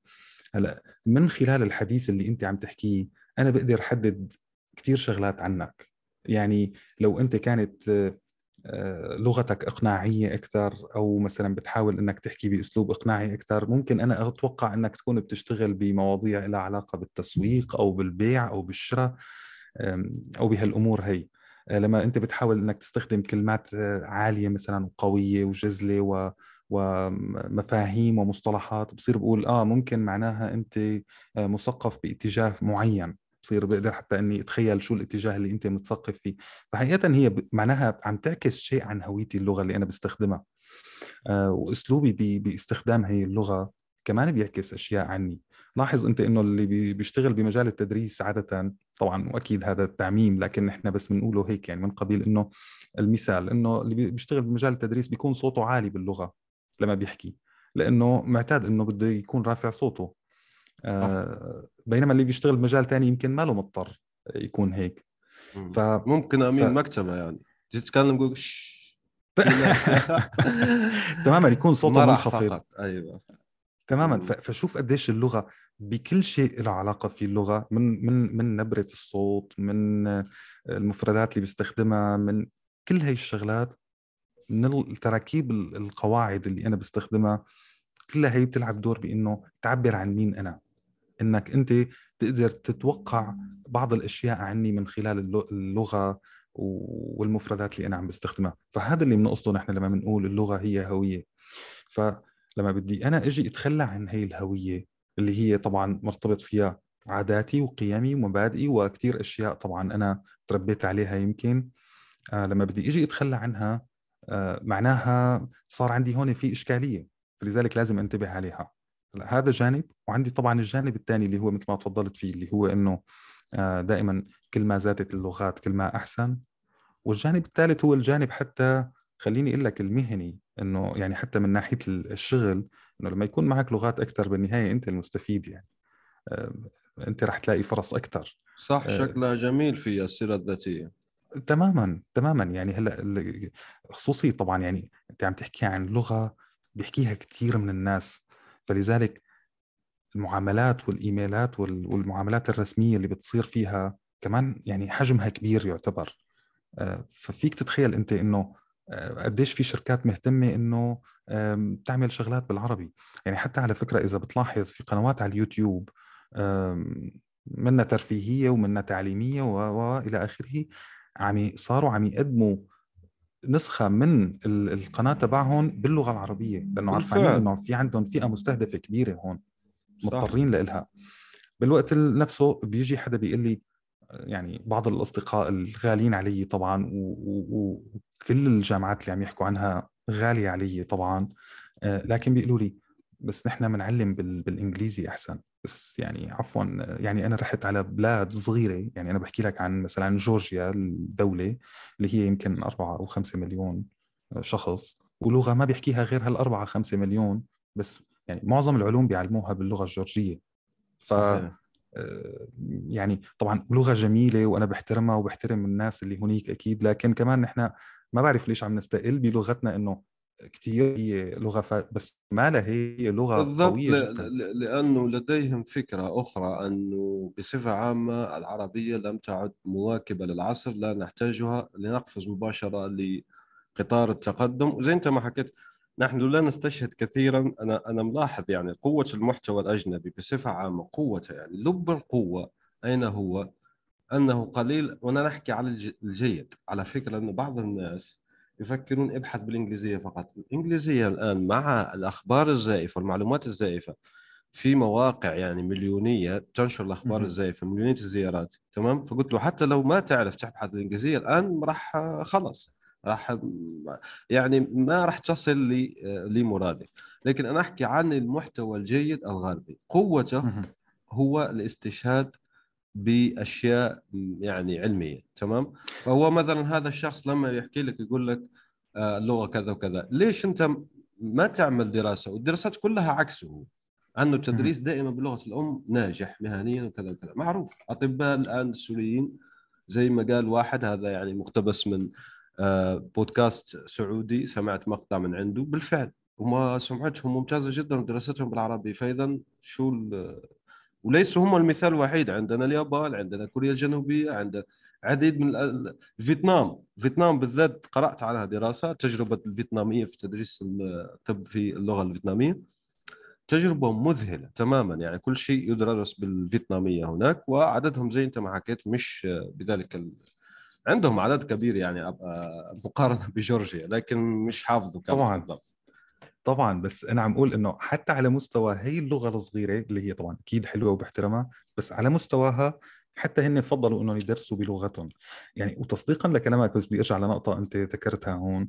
هلأ من خلال الحديث اللي أنت عم تحكيه أنا بقدر أحدد كثير شغلات عنك. يعني لو أنت كانت لغتك إقناعية أكثر أو مثلا بتحاول إنك تحكي بأسلوب إقناعي أكثر ممكن أنا أتوقع إنك تكون بتشتغل بمواضيع لها علاقة بالتسويق أو بالبيع أو بالشراء أو بهالأمور هي. آه، لما أنت بتحاول إنك تستخدم كلمات آه، عالية مثلا وقوية وجزلة و ومفاهيم ومصطلحات بصير بقول آه ممكن معناها أنت مثقف باتجاه معين. بصير بقدر حتى إني أتخيل شو الاتجاه اللي أنت متثقف فيه. فحقيقه هي معناها عم تعكس شيء عن هويتي اللغة اللي أنا بستخدمها. آه وأسلوبي باستخدام هي اللغة كمان بيعكس أشياء عني. لاحظ أنت إنه اللي بيشتغل بمجال التدريس عادة طبعا واكيد هذا التعميم لكن إحنا بس بنقوله هيك يعني من قبيل إنه المثال إنه اللي بيشتغل بمجال التدريس بيكون صوته عالي باللغة لما بيحكي لأنه معتاد إنه بده يكون رافع صوته. آه بينما اللي بيشتغل بمجال ثاني يمكن ما له مضطر يكون هيك. ف... ممكن أمين ف... مكتبة يعني. تتكلم تقول (laughs) تماما يكون صوته منخفض أيوه. تماما. فشوف قديش اللغة بكل شيء له علاقة في اللغة من من من نبرة الصوت من المفردات اللي بيستخدمها من كل هاي الشغلات من التراكيب القواعد اللي أنا بستخدمها كلها هي بتلعب دور بإنه تعبر عن مين أنا. إنك أنت تقدر تتوقع بعض الأشياء عني من خلال اللغة والمفردات اللي أنا عم بستخدمها. فهذا اللي بنقصده نحن لما بنقول اللغة هي هوية. فلما بدي أنا أجي أتخلى عن هي الهوية اللي هي طبعا مرتبط فيها عاداتي وقيمي ومبادئي وكثير أشياء طبعا أنا تربيت عليها يمكن آه لما بدي أجي أتخلى عنها آه معناها صار عندي هون في إشكالية. فلذلك لازم أنتبه عليها. هذا جانب وعندي طبعا الجانب الثاني اللي هو مثل ما تفضلت فيه اللي هو إنه آه دائما كل ما زادت اللغات كل ما أحسن. والجانب الثالث هو الجانب حتى خليني أقول لك المهني إنه يعني حتى من ناحية الشغل إنه لما يكون معك لغات أكثر بالنهاية أنت المستفيد يعني. أنت رح تلاقي فرص أكثر صح آه، شكلها جميل في السيرة الذاتية. تماما تماما. يعني هلأ خصوصي طبعا يعني أنت عم تحكي عن لغة بيحكيها كثير من الناس. فلذلك المعاملات والإيميلات والمعاملات الرسمية اللي بتصير فيها كمان يعني حجمها كبير يعتبر. آه، ففيك تتخيل أنت إنه آه، قديش في شركات مهتمة إنه تعمل شغلات بالعربي. يعني حتى على فكرة إذا بتلاحظ في قنوات على اليوتيوب منها ترفيهية ومنها تعليمية والى آخره عم صاروا عم يقدموا نسخة من القناة تبعهم باللغة العربية لأنه عارفين إنه في عندهم فئة مستهدفة كبيرة هون مضطرين لإلها. بالوقت نفسه بيجي حدا بيقول لي يعني بعض الأصدقاء الغاليين علي طبعا وكل الجامعات اللي عم يحكوا عنها غالية علي طبعا آه، لكن بيقولوا لي بس نحن بنعلم بالإنجليزي أحسن. بس يعني عفوا يعني أنا رحت على بلاد صغيرة. يعني أنا بحكي لك عن مثلا جورجيا الدولة اللي هي يمكن أربعة أو خمسة مليون شخص. ولغة ما بيحكيها غير هالأربعة خمسة مليون. بس يعني معظم العلوم بيعلموها باللغة الجورجية. ف صحيح. آه، يعني طبعا لغة جميلة وأنا بحترمها وبحترم الناس اللي هنيك أكيد. لكن كمان نحن ما بعرف ليش عم نستقل بلغتنا إنه كثير هي لغة ف... بس ما لها هي لغة بالضبط قوية ل... جدا لأنه لديهم فكرة أخرى أنه بصفة عامة العربية لم تعد مواكبة للعصر لا نحتاجها لنقفز مباشرة لقطار التقدم وزي أنت ما حكيت نحن لا نستشهد كثيرا أنا أنا ملاحظ يعني قوة المحتوى الأجنبي بصفة عامة قوته يعني لب القوة أين هو؟ أنه قليل وأنا نحكي على الجيد على فكرة أنه بعض الناس يفكرون ابحث بالإنجليزية فقط. الإنجليزية الآن مع الأخبار الزائفة والمعلومات الزائفة في مواقع يعني مليونية تنشر الأخبار الزائفة مليونية الزيارات تمام؟ فقلت له حتى لو ما تعرف تبحث الانجليزيه الآن راح خلص راح يعني ما راح تصل لمرادك لكن أنا أحكي عن المحتوى الجيد الغربي. قوته هو الاستشهاد بأشياء يعني علمية تمام؟ فهو مثلا هذا الشخص لما يحكي لك يقول لك آه، اللغة كذا وكذا ليش أنت ما تعمل دراسة؟ والدراسات كلها عكسه. انه التدريس دائما باللغة الأم ناجح مهنيا وكذا وكذا. معروف أطباء الآن السوريين زي ما قال واحد هذا يعني مقتبس من آه، بودكاست سعودي سمعت مقطع من عنده. بالفعل هم سمعتهم ممتازة جدا ودراستهم بالعربي. فاذا شو وليسوا هم المثال الوحيد. عندنا اليابان عندنا كوريا الجنوبية عندنا عديد من فيتنام. فيتنام بالذات قرأت عنها دراسة تجربة الفيتنامية في تدريس الطب في اللغة الفيتنامية. تجربة مذهلة تماما. يعني كل شيء يدرس بالفيتنامية هناك وعددهم زي أنت ما حكيت مش بذلك ال... عندهم عدد كبير يعني مقارنة (laughs) بجورجيا لكن مش حافظه طبعا. بالضبط. طبعا بس أنا عم أقول إنه حتى على مستوى هي اللغة الصغيرة اللي هي طبعا أكيد حلوة وبحترمها بس على مستواها حتى هن فضلوا انهم يدرسوا بلغتهم. يعني وتصديقا لكلامك بس بدي أرجع لنقطة أنت ذكرتها هون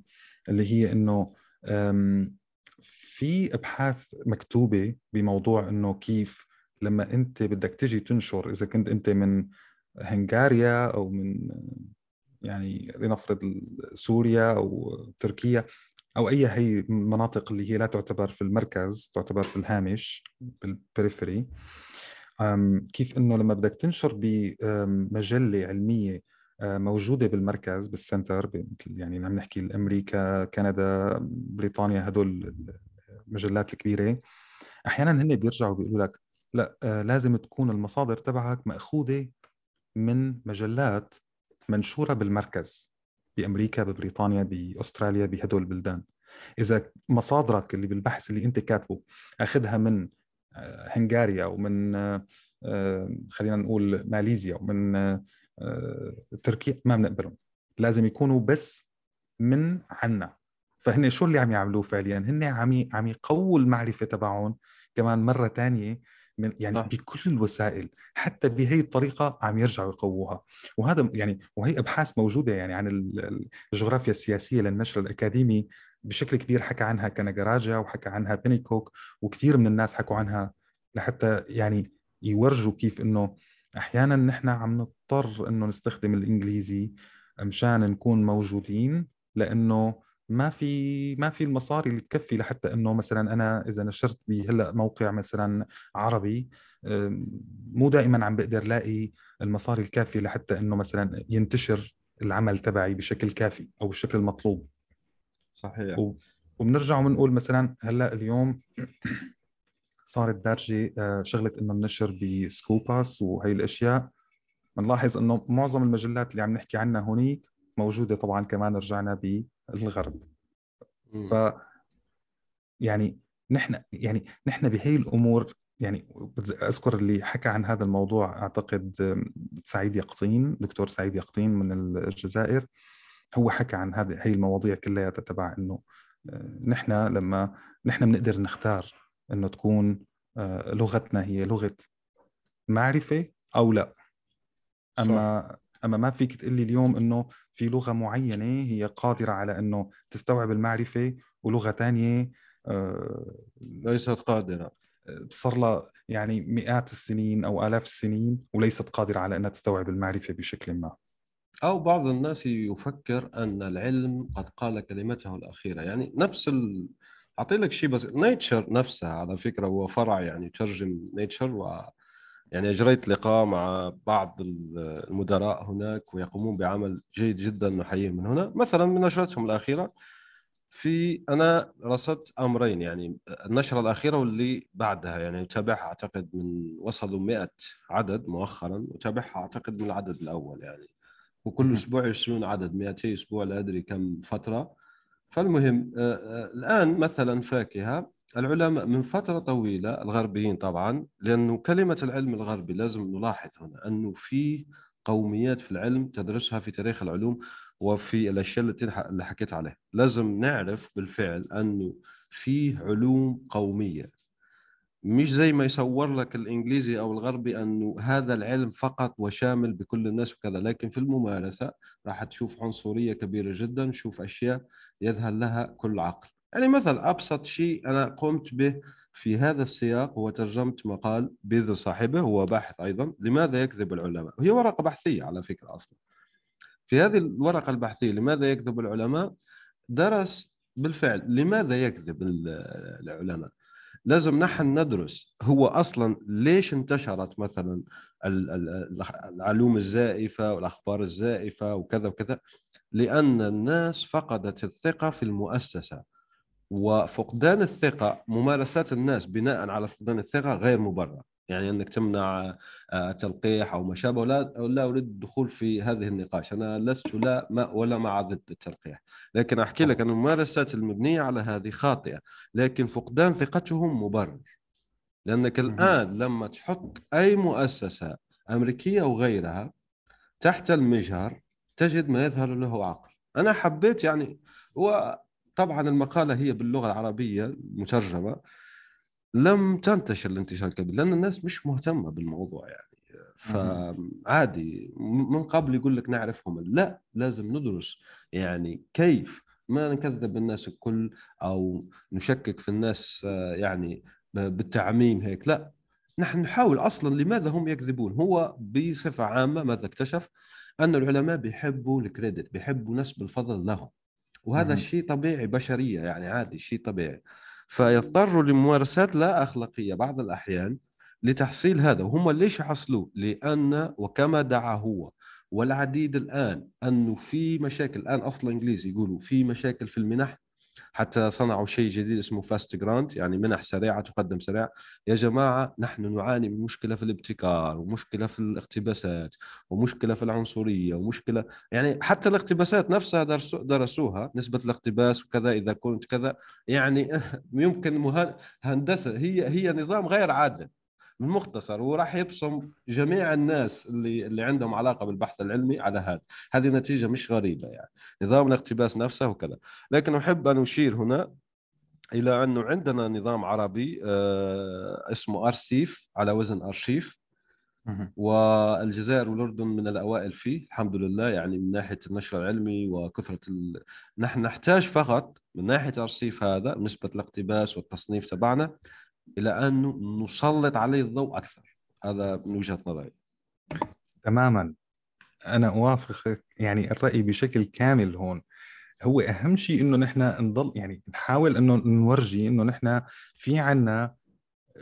اللي هي إنه في أبحاث مكتوبة بموضوع إنه كيف لما أنت بدك تجي تنشر إذا كنت أنت من هنغاريا أو من يعني لنفرض سوريا أو تركيا أو أي هي المناطق اللي هي لا تعتبر في المركز تعتبر في الهامش بال periphery. كيف إنه لما بدك تنشر بمجله علمية موجودة بالمركز بال center مثل يعني عم نحكي أمريكا كندا بريطانيا هدول المجلات الكبيرة أحيانا هن بيرجعوا بيقولوا لك لا لازم تكون المصادر تبعك مأخوذة من مجلات منشورة بالمركز. بأمريكا ببريطانيا بأستراليا بهدول البلدان. إذا مصادرك اللي بالبحث اللي أنت كاتبه أخذها من آه، هنغاريا ومن آه، آه، خلينا نقول ماليزيا ومن تركيا ما بنقبلهم. لازم يكونوا بس من عنا. فهن شو اللي عم يعملوه فعليا؟ هن عم عم يقووا المعرفة تبعهم كمان مرة ثانية من يعني آه. بكل الوسائل حتى بهي الطريقة عم يرجعوا يقووها وهذا يعني وهي أبحاث موجودة يعني عن الجغرافيا السياسية للنشر الأكاديمي بشكل كبير حكى عنها كنجراجا وحكى عنها بينيكوك وكثير من الناس حكوا عنها لحتى يعني يورجوا كيف إنه أحيانا نحن عم نضطر إنه نستخدم الإنجليزي مشان نكون موجودين لإنه ما في ما في المصاري اللي تكفي لحتى إنه مثلا أنا إذا نشرت بهلأ موقع مثلا عربي مو دائما عم بقدر لاقي المصاري الكافية لحتى إنه مثلا ينتشر العمل تبعي بشكل كافي أو بالشكل المطلوب. صحيح. و... وبنرجع وبنقول مثلا هلأ اليوم (clears throat) صارت دارجة آه، شغلة إنه النشر ب Scopus وهي الأشياء. بنلاحظ إنه معظم المجلات اللي عم نحكي عنها هونيك موجودة طبعا كمان رجعنا بالغرب ف يعني نحن يعني نحن بهي الأمور يعني أذكر اللي حكى عن هذا الموضوع أعتقد سعيد يقطين دكتور سعيد يقطين من الجزائر. هو حكى عن هذه هي المواضيع كلها تبع إنه آه، نحن لما نحن بنقدر نختار إنه تكون آه، لغتنا هي لغة معرفة أو لا. أما صح. أما ما فيك تقول لي اليوم إنه في لغة معينة هي قادرة على إنه تستوعب المعرفة ولغة ثانية آه ليست قادرة. صار لها يعني مئات السنين أو آلاف السنين وليست قادرة على إنها تستوعب المعرفة بشكل ما. أو بعض الناس يفكر أن العلم قد قال كلمته الأخيرة. يعني نفس ال... أعطي لك شيء بس Nature نفسها على فكرة هو فرع يعني ترجم Nature و يعني أجريت لقاء مع بعض المدراء هناك ويقومون بعمل جيد جدا نحييهم من هنا. مثلا من نشرتهم الأخيرة في أنا رصدت أمرين يعني النشرة الأخيرة واللي بعدها يعني أتابعها أعتقد من وصلوا 100 عدد مؤخرا وتابعها أعتقد من العدد الأول يعني وكل أسبوع يرسلون عدد 200 أسبوع لا أدري كم فترة. فالمهم آه، آه، الآن مثلا فاكهة العلماء من فترة طويلة الغربيين طبعا لأنه كلمة العلم الغربي لازم نلاحظ هنا أنه في قوميات في العلم تدرسها في تاريخ العلوم وفي الأشياء التي اللي حكيت عليها. لازم نعرف بالفعل أنه في علوم قومية. مش زي ما يصور لك الإنجليزي أو الغربي أنه هذا العلم فقط وشامل بكل الناس وكذا لكن في الممارسة راح تشوف عنصرية كبيرة جدا تشوف أشياء يذهل لها كل عقل. يعني مثل أبسط شيء أنا قمت به في هذا السياق هو ترجمت مقال بإذن صاحبه هو باحث أيضا. لماذا يكذب العلماء؟ وهي ورقة بحثية على فكرة أصلا. في هذه الورقة البحثية لماذا يكذب العلماء؟ درس بالفعل لماذا يكذب العلماء. لازم نحن ندرس هو أصلا ليش انتشرت مثلا العلوم الزائفة والأخبار الزائفة وكذا وكذا؟ لأن الناس فقدت الثقة في المؤسسة. وفقدان الثقة ممارسات الناس بناء على فقدان الثقة غير مبرر. يعني أنك تمنع آه، تلقيح أو ما شابه ولا لا أريد الدخول في هذه النقاش. أنا لست لا ما ولا مع ضد التلقيح. لكن أحكي لك أن الممارسات المبنية على هذه خاطئة لكن فقدان ثقتهم مبرر. لأنك الآن لما تحط أي مؤسسة أمريكية أو غيرها تحت المجهر تجد ما يظهر له عقل. أنا حبيت يعني وطبعا المقالة هي باللغة العربية مترجمة. لم تنتشر الانتشار الكبير لأن الناس مش مهتمة بالموضوع يعني. فعادي من قبل يقول لك نعرفهم. لا لازم ندرس يعني كيف ما نكذب الناس الكل أو نشكك في الناس يعني بالتعميم هيك. لا نحن نحاول أصلا لماذا هم يكذبون؟ هو بصفة عامة ماذا اكتشف؟ أن العلماء بيحبوا الكريدت بيحبوا نسب الفضل لهم. وهذا شيء طبيعي بشرية يعني عادي شيء طبيعي. فيضطروا لممارسات لا أخلاقية بعض الأحيان لتحصيل هذا. وهم ليش يحصلوه لأن وكما دعا هو والعديد الآن أنه في مشاكل الآن أصلا إنجليزي يقولوا في مشاكل في المنح حتى صنعوا شيء جديد اسمه فاست جرانت يعني منح سريعه تقدم سريع. يا جماعة نحن نعاني من مشكلة في الابتكار ومشكلة في الاقتباسات ومشكلة في العنصرية ومشكلة يعني حتى الاقتباسات نفسها درسوها نسبة الاقتباس وكذا إذا كنت كذا. يعني (laughs) يمكن هندسة هي هي نظام غير عادل. بالمختصر وراح يبصم جميع الناس اللي اللي عندهم علاقة بالبحث العلمي على هذا. هذه نتيجة مش غريبة يعني. نظام الاقتباس نفسه وكذا. لكن أحب أن أشير هنا إلى أنه عندنا نظام عربي آه، اسمه أرسيف على وزن أرشيف. والجزائر والأردن من الأوائل فيه الحمد لله يعني من ناحية النشر العلمي وكثرة ال... نحن نحتاج فقط من ناحية أرسيف هذا نسبة الاقتباس والتصنيف تبعنا إلى أن نسلط عليه الضوء أكثر. هذا من وجهة نظري. تماما. أنا أوافقك. يعني الرأي بشكل كامل هون. هو أهم شيء إنه نحن نضل يعني نحاول إنه نورجي إنه نحن في عنا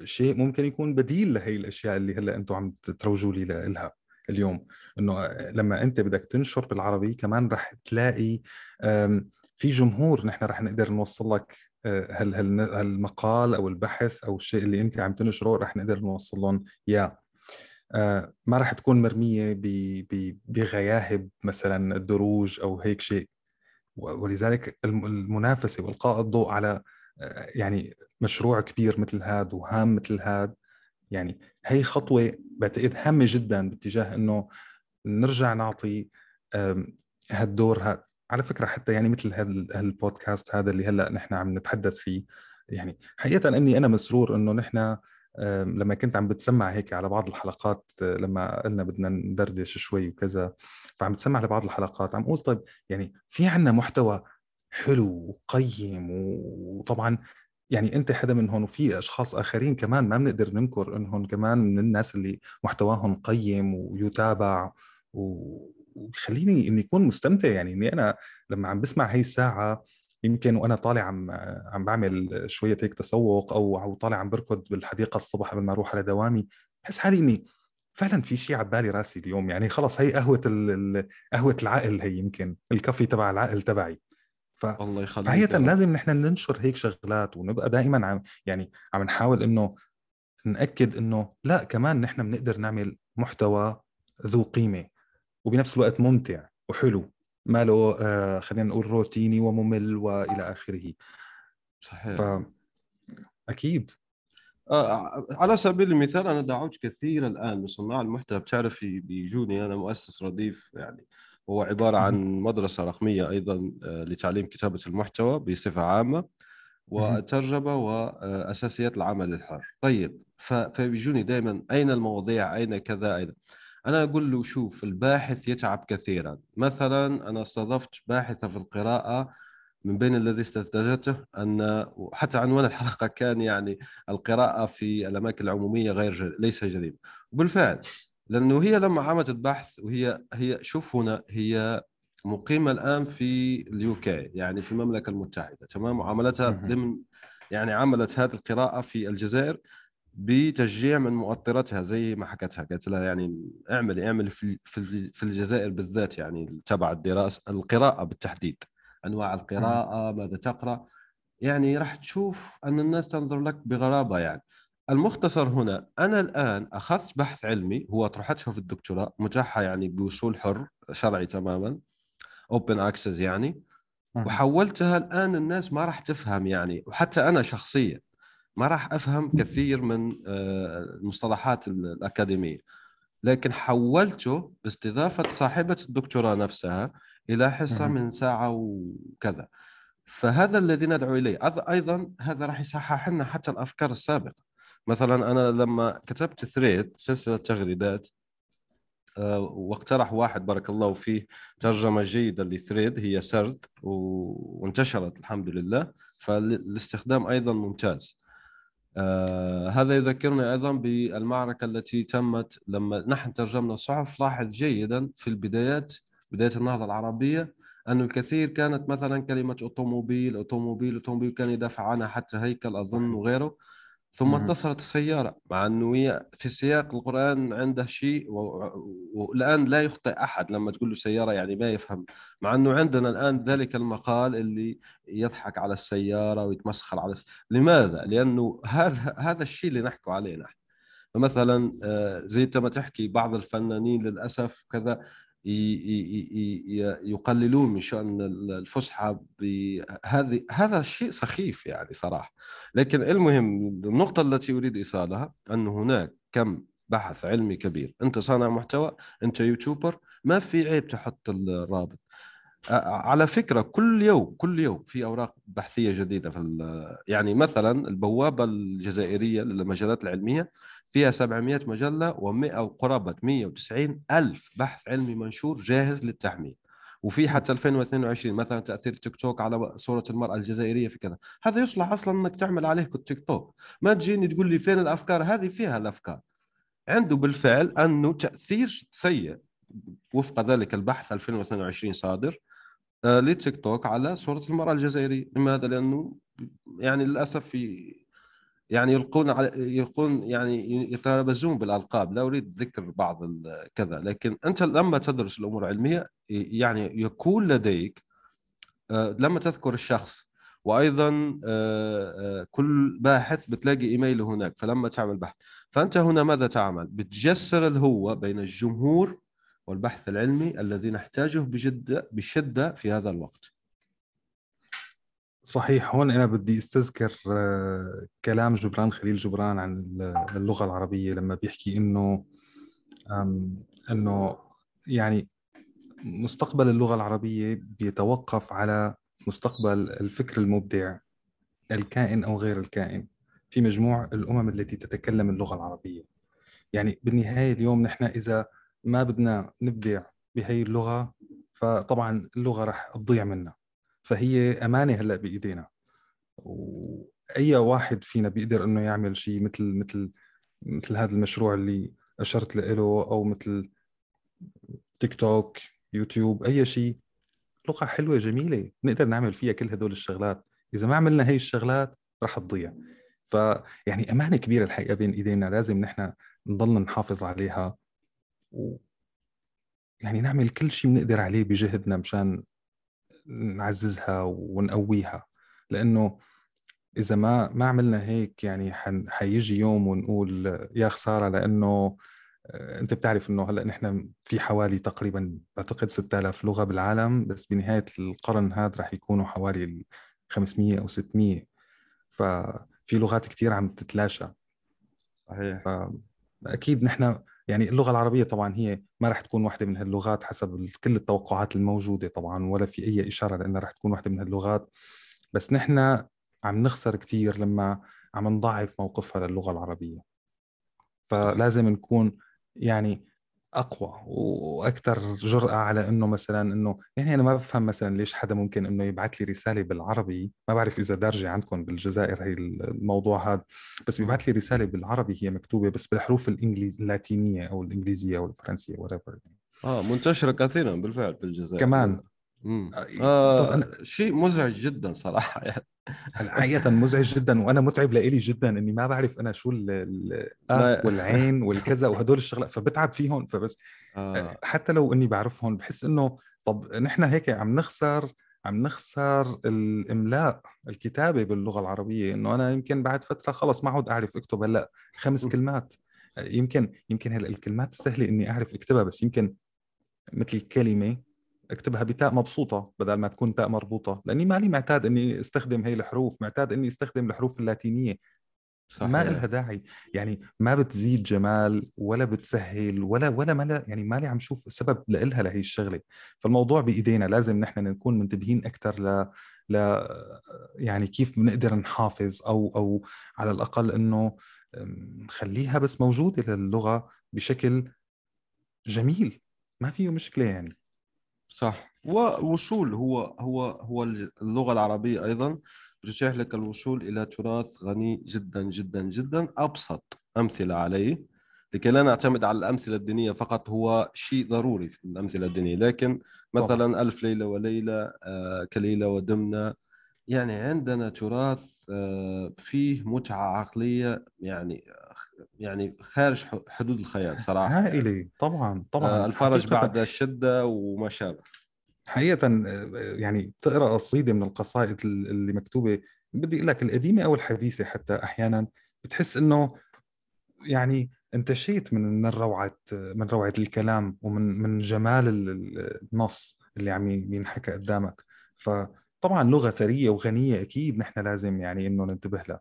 شيء ممكن يكون بديل لهي الأشياء اللي هلأ أنتم عم تروجوا لي لها اليوم. إنه لما أنت بدك تنشر بالعربي كمان رح تلاقي في جمهور نحن رح نقدر نوصل لك آه، هل هالمقال أو البحث أو الشيء اللي أنت عم تنشره رح نقدر نوصل لهم إياه. آه، ما راح تكون مرمية بغياهب مثلا الدروج أو هيك شيء. ولذلك المنافسة والقاء الضوء على آه، يعني مشروع كبير مثل هذا وهام مثل هذا يعني هي خطوة بعتقد هامة جدا باتجاه إنه نرجع نعطي هالدور هذا على فكرة حتى يعني مثل هذا البودكاست هذا اللي هلأ نحن عم نتحدث فيه يعني حقيقة إني أنا مسرور إنه نحن لما كنت عم بتسمع هيك على بعض الحلقات آه، لما قلنا بدنا ندردش شوي وكذا فعم بتسمع لبعض الحلقات عم أقول طيب يعني في عنا محتوى حلو وقيم وطبعا يعني أنت حدا منهم وفي أشخاص آخرين كمان ما بنقدر ننكر إنهم كمان من الناس اللي محتواهم قيم ويتابع وبخليني إني أكون مستمتع يعني إني أنا لما عم بسمع هي الساعة يمكن وأنا طالع عم عم بعمل شوية هيك تسوق أو أو طالع عم بركض بالحديقة الصبح قبل ما أروح على دوامي بحس حالي إني فعلا في شيء على بالي راسي اليوم يعني خلص هي قهوة قهوة العقل هي يمكن الكافي تبع العقل تبعي. ف الله يخليك حقيقة لازم نحن ننشر هيك شغلات ونبقى دائما عم يعني عم نحاول إنه نأكد إنه لا كمان نحن بنقدر نعمل محتوى ذو قيمة. وبنفس الوقت ممتع وحلو. ما له آه خلينا نقول روتيني وممل وإلى آخره. صحيح. ف أكيد. آه على سبيل المثال أنا دعوت كثير الآن من صناع المحتوى. بتعرفي بيجوني أنا مؤسس رديف يعني. هو عبارة عن مدرسة رقمية أيضا آه لتعليم كتابة المحتوى بصفة عامة وترجمة وأساسيات العمل الحر طيب فبيجوني دائما أين المواضيع؟ أين كذا؟ أين؟ أنا أقول له شوف الباحث يتعب كثيرا. مثلا أنا استضفت باحثة في القراءة من بين الذي استنتجته أن حتى عنوان (laughs) الحلقة كان يعني القراءة في الأماكن العمومية غير جل... ليس جريمه وبالفعل لأنه هي لما عملت البحث وهي هي شوف هنا هي مقيمة الآن في اليوكي يعني في المملكة المتحدة تمام؟ وعملتها ضمن يعني عملت هذه القراءة في الجزائر. بتشجيع من مؤطرتها زي ما حكتها قالت لها يعني اعملي اعملي في في الجزائر بالذات يعني تبع الدراسه القراءة بالتحديد أنواع القراءة ماذا تقرأ. يعني راح تشوف أن الناس تنظر لك بغرابة يعني. المختصر هنا أنا الآن أخذت بحث علمي هو طرحته في الدكتوراه متاحة يعني بوصول حر شرعي تماما open access يعني وحولتها الآن الناس ما راح تفهم يعني وحتى أنا شخصيا. ما راح أفهم كثير من آه، المصطلحات الأكاديمية. لكن حولته باستضافة صاحبة الدكتوراه نفسها إلى حصة من ساعة وكذا. فهذا الذي ندعو إليه. أيضا هذا راح يصحح لنا حتى الأفكار السابقة. مثلا أنا لما كتبت ثريد سلسلة تغريدات آه، واقترح واحد بارك الله فيه ترجمة جيدة لثريد هي سرد وانتشرت الحمد لله. فالاستخدام أيضا ممتاز. آه هذا يذكرني أيضا بالمعركة التي تمت لما نحن ترجمنا الصحف. لاحظ جيدا في البدايات بداية النهضة العربية أن الكثير كانت مثلا كلمة أوتوموبيل أوتوموبيل أوتوموبيل كان يدافع عنها حتى هيكل أظن وغيره. ثم اتصلت السيارة مع أنه هي في سياق القرآن عنده شيء والآن لا يخطئ أحد لما تقول له سيارة يعني ما يفهم مع أنه عندنا الآن ذلك المقال اللي يضحك على السيارة ويتمسخر على. لماذا؟ لأنه هذا هذا الشيء اللي نحكوا عليه نحن فمثلا آه، زي ما تحكي بعض الفنانين للأسف كذا يقللون من شأن الفسحة بهذه هذا الشيء سخيف يعني صراحة. لكن المهم النقطة التي أريد إيصالها أن هناك كم بحث علمي كبير. أنت صانع محتوى أنت يوتيوبر ما في عيب تحط الرابط. على فكرة كل يوم كل يوم في أوراق بحثية جديدة في يعني مثلا البوابة الجزائرية للمجالات العلمية فيها 700 مجلة و100 وقرابة 190 ألف بحث علمي منشور جاهز للتحميل. وفي حتى 2022 مثلا تأثير تيك توك على صورة المرأة الجزائرية في كذا. هذا يصلح أصلا إنك تعمل عليه تيك توك. ما تجيني تقول لي فين الأفكار؟ هذه فيها الأفكار. عنده بالفعل أنه تأثير سيء. وفق ذلك البحث 2022 صادر آه، لتيك توك على صورة المرأة الجزائرية. لماذا؟ لأنه يعني للأسف في يعني يلقون على يلقون يعني يتنابزون بالألقاب. لا أريد ذكر بعض كذا لكن أنت لما تدرس الأمور العلمية يعني يكون لديك آه، لما تذكر الشخص وأيضا آه، كل باحث بتلاقي إيميله هناك فلما تعمل بحث. فأنت هنا ماذا تعمل؟ بتجسر الهوة بين الجمهور والبحث العلمي الذي نحتاجه بجدة بشدة في هذا الوقت. صحيح هون أنا بدي أستذكر آه، كلام جبران خليل جبران عن اللغة العربية لما بيحكي إنه إنه يعني مستقبل اللغة العربية بيتوقف على مستقبل الفكر المبدع الكائن أو غير الكائن. في مجموع الأمم التي تتكلم اللغة العربية. يعني بالنهاية اليوم نحن إذا ما بدنا نبدع بهي اللغة فطبعا اللغة رح تضيع منا. فهي أمانة هلأ بإيدينا. وأي واحد فينا بيقدر إنه يعمل شيء مثل مثل مثل هذا المشروع اللي أشرت له أو مثل تيك توك يوتيوب أي شيء لغه حلوة جميلة نقدر نعمل فيها كل هدول الشغلات. إذا ما عملنا هي الشغلات رح تضيع. فيعني أمانة كبيرة الحقيقة بين إيدينا لازم نحن نضل نحافظ عليها. و يعني نعمل كل شيء بنقدر عليه بجهدنا مشان نعززها ونقويها. لأنه إذا ما ما عملنا هيك يعني حيجي يوم ونقول يا خسارة لأنه آه، أنت بتعرف إنه هلأ نحن في حوالي تقريبا بعتقد 6000 لغة بالعالم بس بنهاية القرن هذا رح يكونوا حوالي 500 أو 600 ففي لغات كثير عم تتلاشى. صحيح. فأكيد نحن يعني اللغة العربية طبعا هي ما راح تكون واحدة من هاللغات حسب كل التوقعات الموجودة طبعا ولا في أي إشارة لأنها راح تكون واحدة من هاللغات. بس نحن عم نخسر كثير لما عم نضعف موقفها للغة العربية. فلازم نكون يعني أقوى وأكثر جرأة على إنه مثلا إنه يعني أنا ما بفهم مثلا ليش حدا ممكن إنه يبعث لي رسالة بالعربي ما بعرف إذا دارجة عندكم بالجزائر هي الموضوع هذا بس بيبعث لي رسالة بالعربي هي مكتوبة بس بالحروف الانجليز اللاتينية أو الإنجليزية أو الفرنسية وريفر آه منتشرة كثيرا بالفعل في الجزائر. كمان. آه, آه أنا... شيء مزعج جدا صراحة. (laughs) يعني حقيقة مزعج جدا وأنا متعب لإلي جدا إني ما بعرف أنا شو ال والعين والكذا وهدول الشغلات فبتعب فيهم فبس آه. حتى لو إني بعرفهم بحس إنه طب نحن هيك عم نخسر عم نخسر الإملاء الكتابة باللغة العربية إنه أنا يمكن بعد فترة خلص ما عود أعرف أكتب هلأ خمس كلمات. يمكن يمكن هلأ الكلمات السهلة إني أعرف أكتبها بس يمكن مثل كلمة اكتبها بتاء مبسوطة بدل ما تكون تاء مربوطة لأني مالي معتاد إني أستخدم هي الحروف معتاد إني أستخدم الحروف اللاتينية. صحيح. ما لها داعي. يعني ما بتزيد جمال ولا بتسهل ولا ولا ما يعني مالي عم شوف سبب لإلها لهي الشغلة. فالموضوع بإيدينا لازم نحن نكون منتبهين أكثر ل ل يعني كيف بنقدر نحافظ أو أو على الأقل إنه نخليها بس موجودة للغة بشكل جميل. ما فيه مشكلة يعني. صح. ووصول هو هو هو اللغة العربية أيضا تتيح لك الوصول إلى تراث غني جدا جدا جدا أبسط أمثلة عليه. لكي لا نعتمد على الأمثلة الدينية فقط هو شيء ضروري في الأمثلة الدينية. لكن مثلا. ألف ليلة وليلة آه كليلة ودمنة يعني عندنا تراث آه فيه متعة عقلية يعني يعني خارج حدود الخيال صراحة هائلة. طبعا طبعا. آه الفرج بعد الشدة وما شابه. حقيقه آه، يعني تقرأ قصيده من القصائد اللي مكتوبة. بدي أقول لك القديمة أو الحديثة حتى أحيانا بتحس إنه يعني انتشيت من من روعة من روعة الكلام ومن من جمال النص اللي عم ينحكى قدامك. فطبعا لغة ثرية وغنية أكيد نحن لازم يعني إنه ننتبه لها.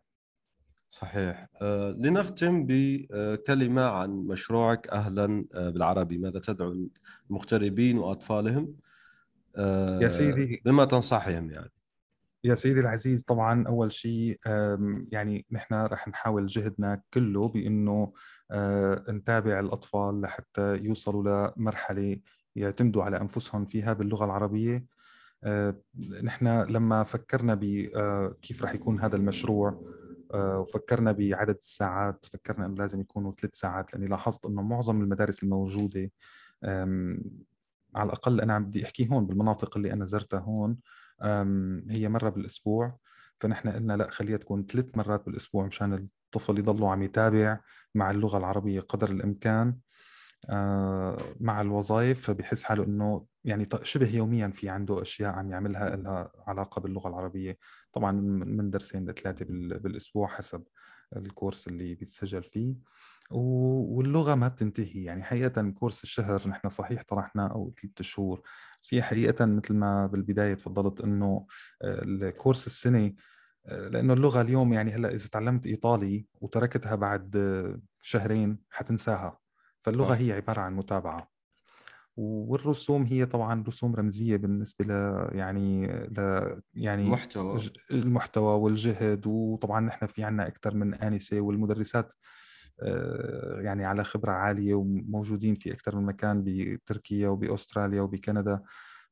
صحيح. آه لنختم بكلمة عن مشروعك أهلا آه، بالعربي. ماذا تدعو المغتربين وأطفالهم؟ يا سيدي. بما تنصحهم يعني. يا سيدي العزيز طبعا أول شيء يعني نحن رح نحاول جهدنا كله بإنه نتابع الأطفال لحتى يوصلوا لمرحلة يعتمدوا على أنفسهم فيها باللغة العربية. نحن لما فكرنا بكيف رح يكون هذا المشروع وفكرنا بعدد الساعات فكرنا إنه لازم يكونوا ثلاث ساعات لأني لاحظت إنه معظم المدارس الموجودة على الأقل أنا عم بدي أحكي هون بالمناطق اللي أنا زرتها هون هي مرة بالأسبوع. فنحن قلنا لا خليها تكون ثلاث مرات بالأسبوع مشان الطفل يضلوا عم يتابع مع اللغة العربية قدر الإمكان. آه، مع الوظائف فبحس حاله إنه يعني شبه يوميا في عنده أشياء عم يعملها لها علاقة باللغة العربية. طبعا من درسين لثلاثه بالأسبوع حسب الكورس اللي بيتسجل فيه. واللغة ما بتنتهي. يعني حقيقة كورس الشهر نحن صحيح طرحنا أو ثلاث شهور. بس هي حقيقة مثل ما بالبداية تفضلت إنه آه، الكورس السنة آه، لأنه اللغة اليوم يعني هلأ إذا تعلمت إيطالي وتركتها بعد شهرين حتنساها. فاللغة هي عبارة عن متابعة. والرسوم هي طبعا رسوم رمزية بالنسبة ل يعني ل يعني المحتوى. المحتوى والجهد. وطبعا نحن في عنا أكثر من آنسة والمدرسات آه، يعني على خبرة عالية وموجودين في أكثر من مكان بتركيا وبأستراليا وبكندا.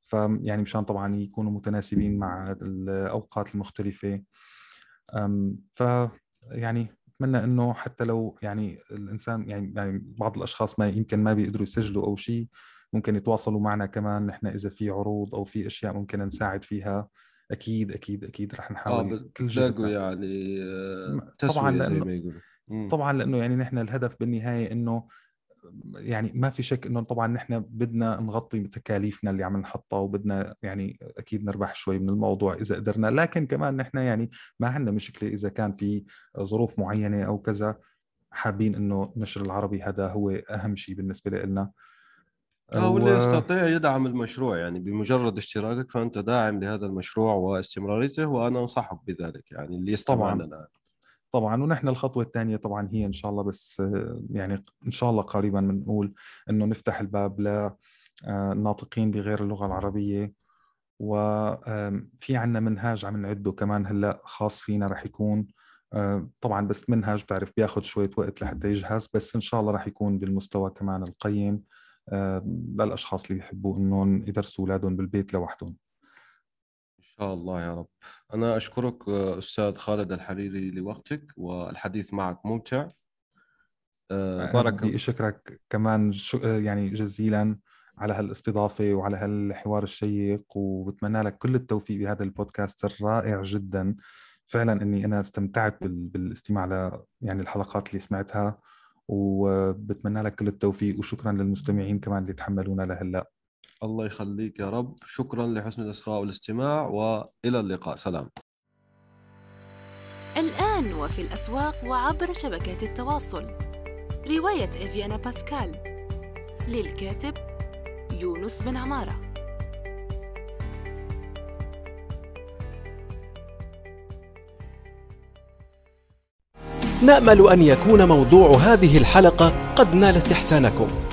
فيعني مشان طبعا يكونوا متناسبين مع الأوقات المختلفة. ف يعني أتمنى إنه حتى لو يعني الإنسان يعني يعني بعض الأشخاص ما يمكن ما بيقدروا يسجلوا أو شيء ممكن يتواصلوا معنا كمان نحن إذا في عروض أو في أشياء ممكن نساعد فيها. أكيد أكيد أكيد رح نحاول آه كل جهدنا يعني آه، طبعا زي ما يقولوا. طبعا لأنه يعني نحن الهدف بالنهاية إنه يعني ما في شك إنه طبعا نحن بدنا نغطي تكاليفنا اللي عم نحطها وبدنا يعني أكيد نربح شوي من الموضوع إذا قدرنا. لكن كمان نحن يعني ما عندنا مشكلة إذا كان في ظروف معينة أو كذا حابين إنه نشر العربي هذا هو أهم شيء بالنسبة لنا. آه واللي و... يستطيع يدعم المشروع. يعني بمجرد اشتراكك فأنت داعم لهذا المشروع واستمراريته وأنا أنصحك بذلك. يعني اللي يستمع طبعا. لنا. طبعا ونحن الخطوة الثانية طبعا هي إن شاء الله بس يعني إن شاء الله قريبا بنقول إنه نفتح الباب للناطقين آه، بغير اللغة العربية. وفي عندنا منهاج عم نعده كمان هلأ خاص فينا رح يكون آه، طبعا بس منهج بتعرف بياخذ شوية وقت لحتى يجهز بس إن شاء الله رح يكون بالمستوى كمان القيم آه، للأشخاص اللي بيحبوا إنهم يدرسوا أولادهم بالبيت لوحدهم. شاء الله يا رب. أنا أشكرك أستاذ خالد الحريري لوقتك والحديث معك ممتع. آه، بارك بدي أشكرك كمان شو يعني جزيلا على هالاستضافة وعلى هالحوار الشيق وبتمنى لك كل التوفيق بهذا البودكاست الرائع جدا. فعلا إني أنا استمتعت بالاستماع ل يعني الحلقات اللي سمعتها وبتمنى لك كل التوفيق وشكرا للمستمعين كمان اللي تحملونا لهلأ. الله يخليك يا رب. شكرا لحسن الإصغاء والاستماع وإلى اللقاء. سلام. الآن وفي الأسواق وعبر شبكات التواصل. رواية إفيانا باسكال. للكاتب يونس بن عمارة. نأمل أن يكون موضوع هذه الحلقة قد نال استحسانكم.